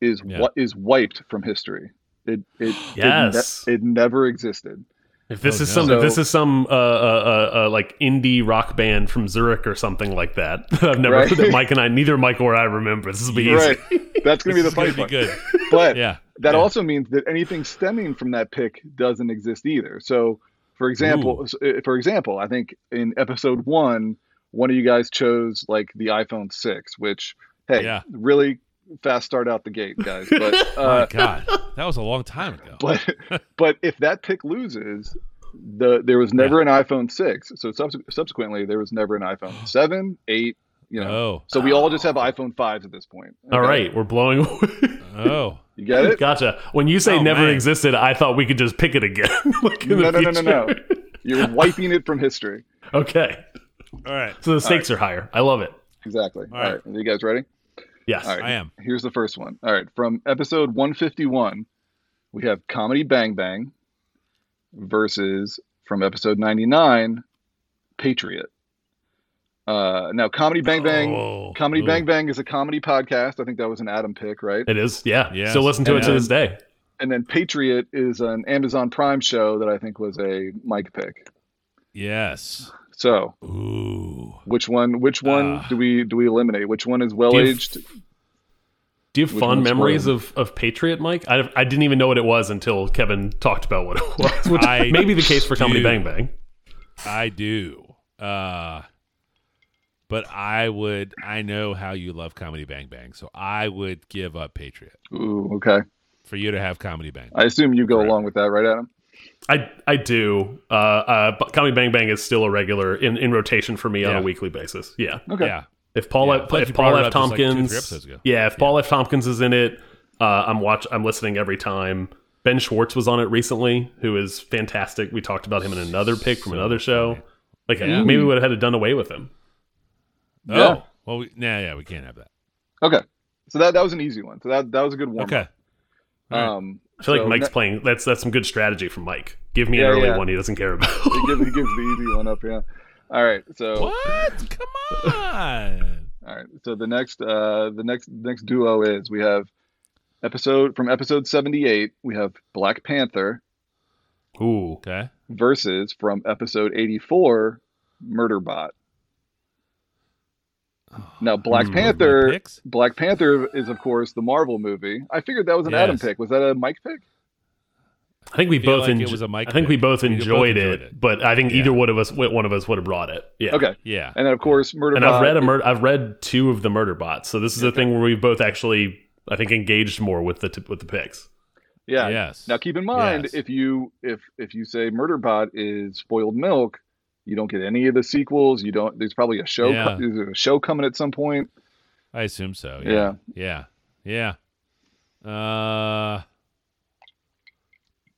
Speaker 2: is
Speaker 1: Yeah.
Speaker 2: what is wiped from history. It it
Speaker 3: Yes.
Speaker 2: it, ne- it never existed.
Speaker 3: If this
Speaker 1: Oh,
Speaker 3: is
Speaker 1: no.
Speaker 3: some, if this is some uh, uh, uh, like indie rock band from Zurich or something like that, I've never
Speaker 2: Right.
Speaker 3: that Mike and I, neither Mike or I remember. This will be easy.
Speaker 2: Right. That's gonna be the funny part.
Speaker 1: good.
Speaker 2: But
Speaker 1: Yeah.
Speaker 2: that
Speaker 1: Yeah.
Speaker 2: also means that anything stemming from that pick doesn't exist either. So, for example, s- uh, for example, I think in episode one, one of you guys chose like the iPhone six, which hey,
Speaker 1: Yeah.
Speaker 2: really fast start out the gate, guys. But
Speaker 1: My
Speaker 2: uh,
Speaker 1: God, that was a long time ago.
Speaker 2: but but if that pick loses, the there was never an iPhone six. So subse- subsequently, there was never an iPhone seven, eight. You know,
Speaker 1: Oh.
Speaker 2: so we all just have iPhone fives at this point.
Speaker 3: All
Speaker 2: Okay?
Speaker 3: right, we're blowing away.
Speaker 1: Oh.
Speaker 2: you get it?
Speaker 3: gotcha. When you say
Speaker 1: Oh,
Speaker 3: never
Speaker 1: man.
Speaker 3: existed, I thought we could just pick it again. like
Speaker 2: No, no, no, no, no. You're wiping it from history.
Speaker 3: Okay,
Speaker 1: All right.
Speaker 3: so the stakes are higher. I love it.
Speaker 2: Exactly.
Speaker 1: All
Speaker 2: All
Speaker 1: right.
Speaker 2: right. Are you guys ready?
Speaker 3: Yes.
Speaker 2: All right.
Speaker 1: I am.
Speaker 2: Here's the first one. All right. From episode 151, we have Comedy Bang Bang versus from episode 99, Patriot. Uh, now, Comedy Bang Bang,
Speaker 1: Oh,
Speaker 2: Comedy
Speaker 1: ooh.
Speaker 2: Bang Bang is a comedy podcast. I think that was an Adam pick, right?
Speaker 3: It is. Yeah.
Speaker 1: Yes.
Speaker 3: Still listen to it to this day.
Speaker 2: And then Patriot is an Amazon Prime show that I think was a Mike pick.
Speaker 1: Yes.
Speaker 2: So,
Speaker 1: Ooh.
Speaker 2: which one? Which one
Speaker 1: Ah.
Speaker 2: do we do we eliminate? Which one is well
Speaker 3: Do you have-
Speaker 2: aged?
Speaker 3: Do you have
Speaker 2: Which
Speaker 3: fond memories of, of Patriot, Mike? I, I didn't even know what it was until Kevin talked about what it was, which
Speaker 1: I
Speaker 3: may be the case for Comedy
Speaker 1: do.
Speaker 3: Bang Bang.
Speaker 1: I do. Uh but I would I know how you love Comedy Bang Bang, so I would give up Patriot
Speaker 2: Ooh, okay.
Speaker 1: for you to have Comedy Bang.
Speaker 2: I assume you go
Speaker 1: Correct.
Speaker 2: along with that, right, Adam?
Speaker 3: I I do. Uh, uh, but Comedy Bang Bang is still a regular in, in rotation for me on a weekly basis. Yeah.
Speaker 2: Okay.
Speaker 1: Yeah.
Speaker 3: If Paul
Speaker 1: Yeah,
Speaker 3: F, if Paul F
Speaker 1: up just like two,
Speaker 3: Tompkins, yeah, if Paul F Tompkins is in it, uh, I'm watch I'm listening every time. Ben Schwartz was on it recently, who is fantastic. We talked about him in another pick from
Speaker 1: So
Speaker 3: another show.
Speaker 1: funny.
Speaker 3: Like
Speaker 1: Yeah.
Speaker 3: maybe we would have had to done away with him.
Speaker 1: Oh.
Speaker 2: Yeah.
Speaker 1: Well, we, nah, yeah, we can't have that.
Speaker 2: Okay. So that that was an easy one. So that that was a good one.
Speaker 1: Okay. All right.
Speaker 2: Um,
Speaker 3: I feel like Mike's playing. That's that's some good strategy from Mike. Give me
Speaker 2: Yeah,
Speaker 3: an early
Speaker 2: yeah.
Speaker 3: one he doesn't care about.
Speaker 2: he, gives, he gives the easy one up. Yeah. All right. So
Speaker 1: What? Come on.
Speaker 2: all right. So the next uh the next next duo is we have episode from episode seventy eight. We have Black Panther
Speaker 3: Ooh,
Speaker 1: Okay.
Speaker 2: versus from episode eighty four Murderbot. Now Black
Speaker 3: Hmm,
Speaker 2: Panther. Black Panther is of course the Marvel movie. I figured that was an Adam pick. Was that a Mike pick?
Speaker 3: I think we
Speaker 1: feel
Speaker 3: both
Speaker 1: like it was a Mike
Speaker 3: I think we
Speaker 1: pick.
Speaker 3: both
Speaker 1: We both
Speaker 3: enjoyed,
Speaker 1: enjoyed
Speaker 3: it,
Speaker 1: it.
Speaker 3: but I think
Speaker 1: Yeah.
Speaker 3: either one of us one of us would have brought it. Yeah.
Speaker 2: Okay.
Speaker 1: Yeah.
Speaker 2: And then of course Murderbot.
Speaker 3: And I've read a mur- I've read two of the murder bots, so this is a thing where we've both actually I think engaged more with the t- with the picks.
Speaker 2: Yeah.
Speaker 1: Yes.
Speaker 2: Now keep in mind
Speaker 1: Yes.
Speaker 2: if you if if you say Murderbot is spoiled milk, you don't get any of the sequels. You don't. There's probably a show.
Speaker 1: Yeah.
Speaker 2: co- there's a show coming at some point.
Speaker 1: I assume so.
Speaker 2: Yeah.
Speaker 1: Yeah. Yeah. Yeah. Uh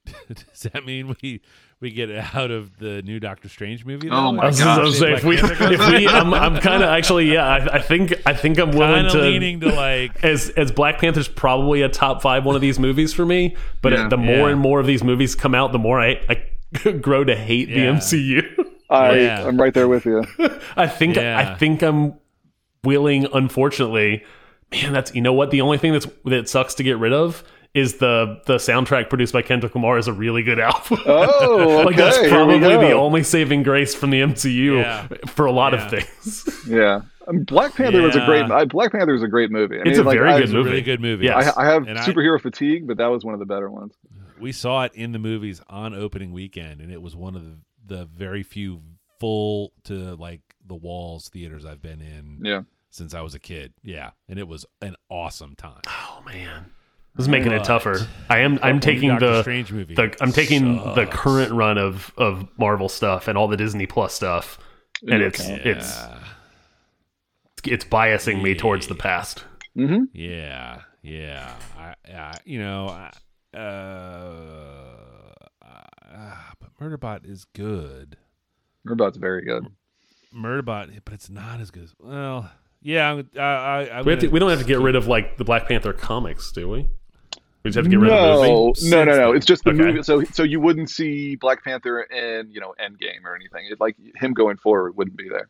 Speaker 1: Does that mean we we get out of the new Doctor Strange movie?
Speaker 2: Oh my
Speaker 3: I was I was
Speaker 2: gosh.
Speaker 3: saying, if we, if we, I'm, I'm kind of actually, yeah, I, I think, I think I'm willing
Speaker 1: Kind of
Speaker 3: to
Speaker 1: leaning to like
Speaker 3: as as Black Panther's probably a top five one of these movies for me. But
Speaker 2: Yeah.
Speaker 3: the more
Speaker 1: Yeah.
Speaker 3: and more of these movies come out, the more I, I grow to hate
Speaker 1: Yeah.
Speaker 3: the MCU.
Speaker 2: I
Speaker 1: Yeah.
Speaker 2: I'm right there with you.
Speaker 3: I think
Speaker 1: Yeah.
Speaker 3: I think I'm willing, unfortunately, man, that's you know what the only thing that's that sucks to get rid of is the the soundtrack produced by Kendrick Lamar is a really good album.
Speaker 2: Oh,
Speaker 3: like that's
Speaker 2: okay, here we
Speaker 3: probably the only saving grace from the MCU
Speaker 1: Yeah.
Speaker 3: for a lot
Speaker 1: Yeah.
Speaker 3: of things.
Speaker 2: Yeah, I mean, Black Panther was a great. I, Black Panther is a great movie. I
Speaker 3: It's a
Speaker 2: like,
Speaker 3: very
Speaker 2: I,
Speaker 3: good movie.
Speaker 1: really good movie.
Speaker 3: Yes.
Speaker 2: I, I have
Speaker 1: And I-
Speaker 2: superhero fatigue, but that was one of the better ones.
Speaker 1: we saw it in the movies on opening weekend, and it was one of the, the very few full to like the walls theaters I've been in
Speaker 2: Yeah,
Speaker 1: since I was a kid. Yeah, and it was an awesome time.
Speaker 3: Oh man, this is making it tougher. I am. I'm taking
Speaker 1: Doctor
Speaker 3: the
Speaker 1: Strange movie.
Speaker 3: the I'm taking the current run of of Marvel stuff and all the Disney Plus stuff, and
Speaker 2: Yeah.
Speaker 3: it's it's
Speaker 1: Yeah.
Speaker 3: it's biasing me towards the past.
Speaker 2: hmm
Speaker 1: Yeah, yeah. I, I you know, I, uh, uh, but Murderbot is good.
Speaker 2: Murderbot's very good.
Speaker 1: Murderbot, but it's not as good. as Well, yeah. I'm- I, I,
Speaker 3: We, have to, we don't have to get rid of like the Black Panther comics, do we? We just have to get rid of the
Speaker 2: No,
Speaker 3: movie.
Speaker 2: no, no, no. It's just the
Speaker 3: Okay.
Speaker 2: movie. So, so you wouldn't see Black Panther in you know Endgame or anything. It, like him going forward wouldn't be there.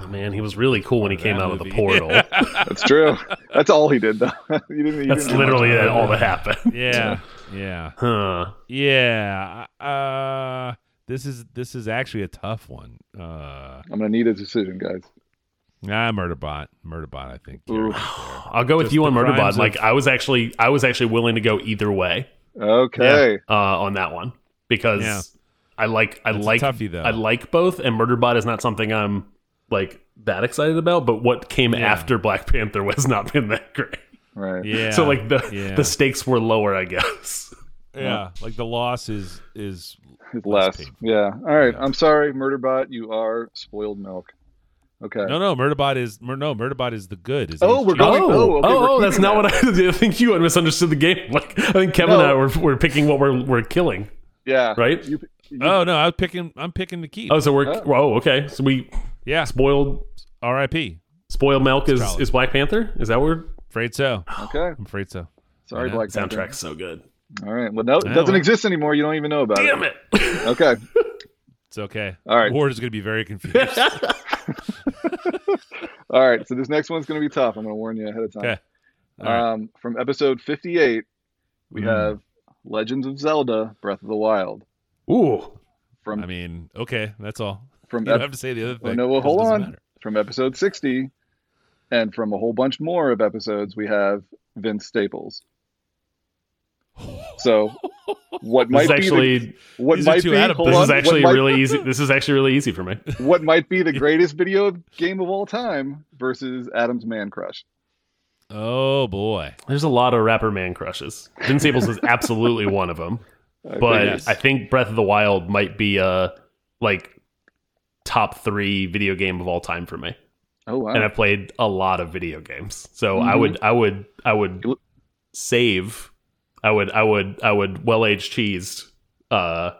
Speaker 3: Oh, man, he was really cool when he came
Speaker 1: that
Speaker 3: out of the portal.
Speaker 2: That's true. That's all he did, though. you didn't, you
Speaker 3: That's
Speaker 2: didn't
Speaker 3: literally
Speaker 2: much.
Speaker 3: all that happened.
Speaker 1: Yeah, yeah,
Speaker 3: Huh.
Speaker 1: yeah. Uh, this is this is actually a tough one. Uh,
Speaker 2: I'm gonna need a decision, guys.
Speaker 1: ah, Murderbot, Murderbot. I think.
Speaker 2: Ooh.
Speaker 3: I'll go with
Speaker 1: Just
Speaker 3: you on Murderbot.
Speaker 1: crimes
Speaker 3: Like I was actually, I was actually willing to go either way
Speaker 2: Okay.
Speaker 3: uh, on that one because
Speaker 1: Yeah.
Speaker 3: I like, I
Speaker 1: That's
Speaker 3: like,
Speaker 1: toughie, though.
Speaker 3: I like both, and Murderbot is not something I'm like that excited about. But what came
Speaker 1: Yeah.
Speaker 3: after Black Panther was not been that great.
Speaker 2: Right.
Speaker 1: Yeah.
Speaker 3: so like the
Speaker 1: yeah.
Speaker 3: the stakes were lower, I guess.
Speaker 1: yeah, like the loss is is
Speaker 2: His
Speaker 1: Less
Speaker 2: Yeah. All right.
Speaker 1: Yeah.
Speaker 2: I'm sorry, Murderbot. You are spoiled milk. Okay.
Speaker 1: no no Murderbot is Mur- no Murderbot is the good. Is
Speaker 2: Oh, we're
Speaker 1: cheap.
Speaker 2: going-
Speaker 3: Oh,
Speaker 2: oh, okay,
Speaker 3: oh,
Speaker 2: we're
Speaker 3: oh, that's not
Speaker 2: that.
Speaker 3: what I, I think you had misunderstood the game. Like I think Kevin and I
Speaker 2: No.
Speaker 3: were, were picking what we're we're killing,
Speaker 2: Yeah.
Speaker 3: right?
Speaker 2: You, you,
Speaker 1: Oh no, I was picking. I'm picking the keep.
Speaker 3: Oh, so we're
Speaker 2: Oh.
Speaker 3: oh okay. So we
Speaker 1: yeah,
Speaker 3: spoiled
Speaker 1: R.I.P.
Speaker 3: spoiled milk is is Black Panther. Is that where
Speaker 1: Afraid so.
Speaker 2: okay.
Speaker 1: I'm afraid so.
Speaker 2: Sorry,
Speaker 1: Yeah.
Speaker 2: Black Panther.
Speaker 3: soundtrack's so good?
Speaker 2: All right. Well, no, it doesn't
Speaker 1: well.
Speaker 2: exist anymore. You don't even know about
Speaker 3: Damn
Speaker 2: it.
Speaker 3: Damn it!
Speaker 2: Okay.
Speaker 1: It's okay.
Speaker 2: All right.
Speaker 1: Ward is going to be very confused.
Speaker 2: All right. So this next one's going to be tough. I'm going to warn you ahead of time.
Speaker 1: okay. All right.
Speaker 2: Um, from episode 58, we
Speaker 1: Mm.
Speaker 2: have Legends of Zelda: Breath of the Wild.
Speaker 3: Ooh,
Speaker 2: From
Speaker 1: I mean, okay, that's all.
Speaker 2: From
Speaker 1: You
Speaker 2: ep-
Speaker 1: have to say the other
Speaker 2: Oh,
Speaker 1: thing.
Speaker 2: no, well,
Speaker 1: 'cause it
Speaker 2: hold on.
Speaker 1: matter.
Speaker 2: from episode 60, and from a whole bunch more of episodes, we have Vince Staples. So, what might be
Speaker 3: actually
Speaker 2: the, what
Speaker 1: these are
Speaker 2: might be hold
Speaker 3: this
Speaker 2: on,
Speaker 3: is actually
Speaker 2: might,
Speaker 3: really easy. This is actually really easy for me.
Speaker 2: what might be the greatest video game of all time versus Adam's Man Crush.
Speaker 1: Oh boy.
Speaker 3: There's a lot of rapper man crushes. Vince Staples is absolutely one of them,
Speaker 2: I
Speaker 3: but
Speaker 2: think
Speaker 1: Yes.
Speaker 3: I think Breath of the Wild might be a like top three video game of all time for me.
Speaker 2: oh wow,
Speaker 3: and I've played a lot of video games. So I
Speaker 2: Mhm.
Speaker 3: would, I would, I would save. I would, I would, I would well aged cheesed uh,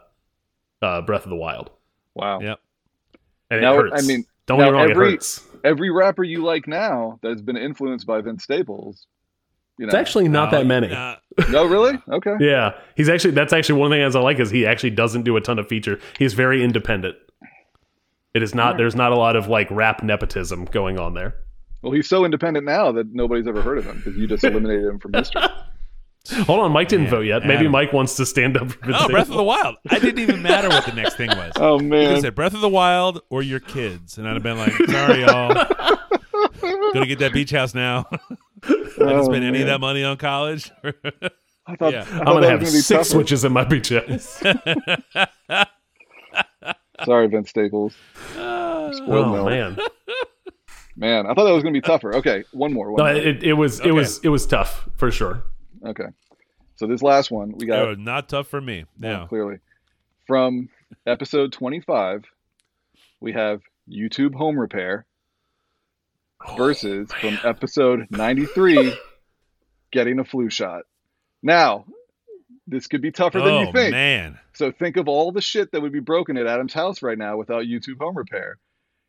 Speaker 3: uh, Breath of the Wild,
Speaker 2: wow.
Speaker 1: Yep.
Speaker 3: and
Speaker 2: Now,
Speaker 3: it hurts.
Speaker 2: I mean,
Speaker 3: don't
Speaker 2: now
Speaker 3: get me wrong,
Speaker 2: every-
Speaker 3: it hurts.
Speaker 2: Every rapper you like now that has been influenced by Vince Staples, you know.
Speaker 3: It's actually not
Speaker 1: No,
Speaker 3: that many.
Speaker 1: uh,
Speaker 2: no, really? Okay.
Speaker 3: Yeah, he's actually that's actually one thing as I like is he actually doesn't do a ton of feature. He's very independent. It is not. There's not a lot of like rap nepotism going on there.
Speaker 2: Well, he's so independent now that nobody's ever heard of him because you just eliminated him from history.
Speaker 3: Hold on, Mike didn't
Speaker 1: Man,
Speaker 3: vote yet. Maybe Mike wants to stand up for Vince
Speaker 1: oh, Breath of the Wild. I didn't even matter what the next thing was.
Speaker 2: Oh man,
Speaker 1: could said Breath of the Wild or your kids, and I'd have been like, "Sorry, y'all, gonna get that beach house now. I didn't
Speaker 2: Oh,
Speaker 1: spend any of that money on college."
Speaker 2: I thought,
Speaker 1: Yeah.
Speaker 2: I thought
Speaker 3: I'm gonna have
Speaker 2: gonna be
Speaker 3: six
Speaker 2: tougher.
Speaker 3: switches in my beach house.
Speaker 2: Sorry, Vince Staples.
Speaker 1: Uh,
Speaker 2: Spoiled
Speaker 3: oh
Speaker 2: milk.
Speaker 3: man.
Speaker 2: Man, I thought that was gonna be tougher. Okay, one more. One
Speaker 3: No,
Speaker 2: more.
Speaker 3: it, it was
Speaker 1: Okay.
Speaker 3: it was it was tough for sure.
Speaker 2: Okay, so this last one we got
Speaker 1: Oh, not tough for me. No.
Speaker 2: clearly from episode twenty-five. We have YouTube home repair versus from episode ninety-three, getting a flu shot. Now, this could be tougher than
Speaker 1: Oh
Speaker 2: you think.
Speaker 1: man.
Speaker 2: So think of all the shit that would be broken at Adam's house right now without YouTube home repair.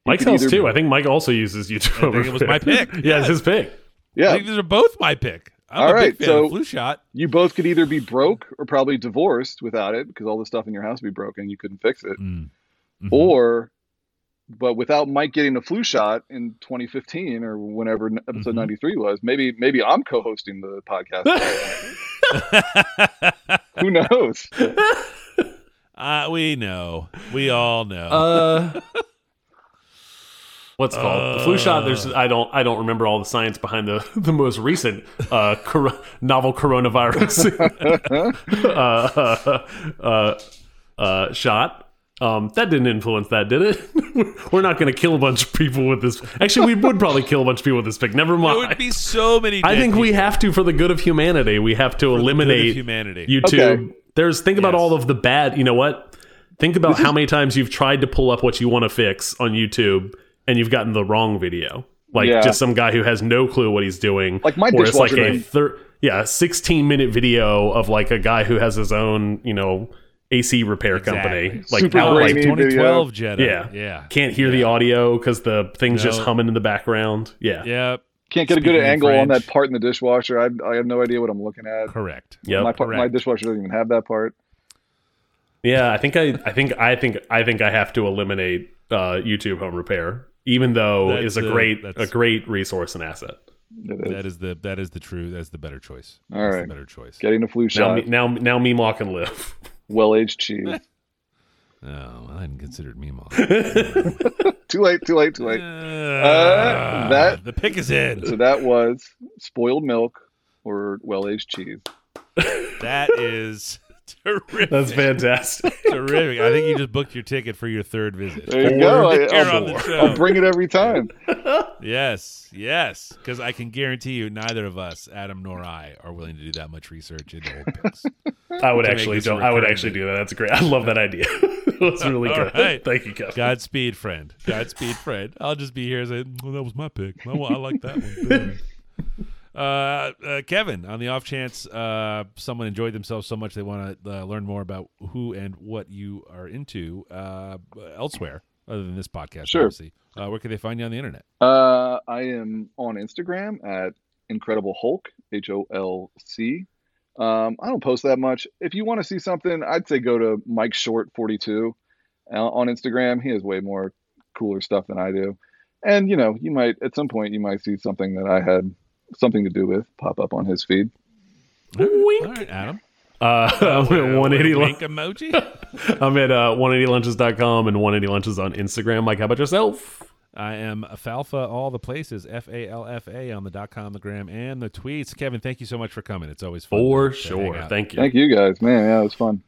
Speaker 2: He
Speaker 3: Mike's house
Speaker 2: either-
Speaker 3: too. I think Mike also uses YouTube.
Speaker 1: I think it was my pick.
Speaker 3: yeah, it's his pick.
Speaker 1: I
Speaker 2: Yeah,
Speaker 1: think these are both my pick. I'm
Speaker 2: All
Speaker 1: a
Speaker 2: right,
Speaker 1: big fan
Speaker 2: so-
Speaker 1: of flu shot.
Speaker 2: you both could either be broke or probably divorced without it because all the stuff in your house would be broken. You couldn't fix it.
Speaker 1: Mm. Mhm.
Speaker 2: Or but without Mike getting a flu shot in 2015 or whenever n- episode
Speaker 1: Mhm.
Speaker 2: 93 was, maybe maybe I'm co-hosting the podcast. Who knows?
Speaker 1: Uh, we know. We all know.
Speaker 3: Uh, what's it called the flu shot? There's I don't I don't remember all the science behind the the most recent uh, cor- novel coronavirus uh, uh, uh, shot. Um, that didn't influence that, did it? We're not going to kill a bunch of people with this. Actually, we would probably kill a bunch of people with this pick. Never
Speaker 1: there
Speaker 3: mind.
Speaker 1: would be so many.
Speaker 3: I
Speaker 1: dead
Speaker 3: think we have to, for the good of humanity, we have to
Speaker 1: for the
Speaker 3: eliminate
Speaker 1: humanity.
Speaker 3: YouTube.
Speaker 2: Okay.
Speaker 3: There's think about
Speaker 1: Yes.
Speaker 3: all of the bad. You know what? Think about how many times you've tried to pull up what you want to fix on YouTube and you've gotten the wrong video. Like
Speaker 2: Yeah.
Speaker 3: just some guy who has no clue what he's doing.
Speaker 2: Like my
Speaker 3: or it's like a thir- yeah, 16 minute video of like a guy who has his own, you know, AC repair company. Like
Speaker 2: Super
Speaker 3: out, like
Speaker 2: grainy.
Speaker 1: 2012 Jedi.
Speaker 3: Yeah.
Speaker 1: yeah,
Speaker 3: can't hear the audio because the thing's just humming in the background. Yeah.
Speaker 1: Yep.
Speaker 2: Can't get a good
Speaker 1: in
Speaker 2: angle on that part in the dishwasher. I, I have no idea what I'm looking at.
Speaker 1: Correct.
Speaker 3: Yep.
Speaker 2: my, part, my dishwasher doesn't even have that part.
Speaker 3: Yeah, I think I, I think I think I think I have to eliminate uh, YouTube home repair, even though
Speaker 1: That's
Speaker 3: it's a
Speaker 1: a-
Speaker 3: great
Speaker 1: that's-
Speaker 3: a great resource and asset.
Speaker 2: It is.
Speaker 1: That is the that is the true. That's the better choice.
Speaker 2: All
Speaker 1: That's
Speaker 2: right.
Speaker 1: the better choice.
Speaker 2: Getting a flu shot.
Speaker 3: now. now now Meemaw can live.
Speaker 2: well aged cheese.
Speaker 1: Oh, I hadn't considered Meemaw.
Speaker 2: too late, too late, too late.
Speaker 1: Uh,
Speaker 2: that-
Speaker 1: the pick is in.
Speaker 2: So that was spoiled milk or well aged cheese.
Speaker 1: That is terrific.
Speaker 3: That's fantastic.
Speaker 1: terrific. I think you just booked your ticket for your third visit.
Speaker 2: There you go. I,
Speaker 1: You're on the
Speaker 2: will
Speaker 1: show.
Speaker 2: I'll bring it every time.
Speaker 1: Yes, yes, because I can guarantee you, neither of us, Adam nor I, are willing to do that much research into old picks.
Speaker 3: I would actually don't. I would actually do that. That's great. I love that idea. That's really good.
Speaker 1: right.
Speaker 3: Thank you, Kevin.
Speaker 1: Godspeed, friend. Godspeed, friend. I'll just be here and say, well, that was my pick. I, I like that one. Better." Uh, uh, Kevin, on the off chance uh, someone enjoyed themselves so much they want to uh, learn more about who and what you are into uh, elsewhere, other than this podcast,
Speaker 2: Sure.
Speaker 1: obviously, uh, where can they find you on the internet?
Speaker 2: Uh, I am on Instagram at Incredible Hulk, H O L C. Um, I don't post that much. If you want to see something, I'd say go to Mike Short 42 uh, on Instagram. He has way more cooler stuff than I do. And you know, you might at some point you might see something that I had something to do with pop up on his feed.
Speaker 3: Wink.
Speaker 1: All right, Adam.
Speaker 3: Uh, I'm at 180
Speaker 1: Wink
Speaker 3: lunch.
Speaker 1: emoji.
Speaker 3: I'm at uh, 180lunches.com and 180 lunches on Instagram. Mike, how about yourself?
Speaker 1: I am Falfa all the places, F A L F A on the dot com, the gram, and the tweets. Kevin, thank you so much for coming. It's always fun.
Speaker 3: For
Speaker 1: to- to
Speaker 3: sure.
Speaker 1: out.
Speaker 3: Thank you.
Speaker 2: Thank you guys, man. Yeah, it was fun.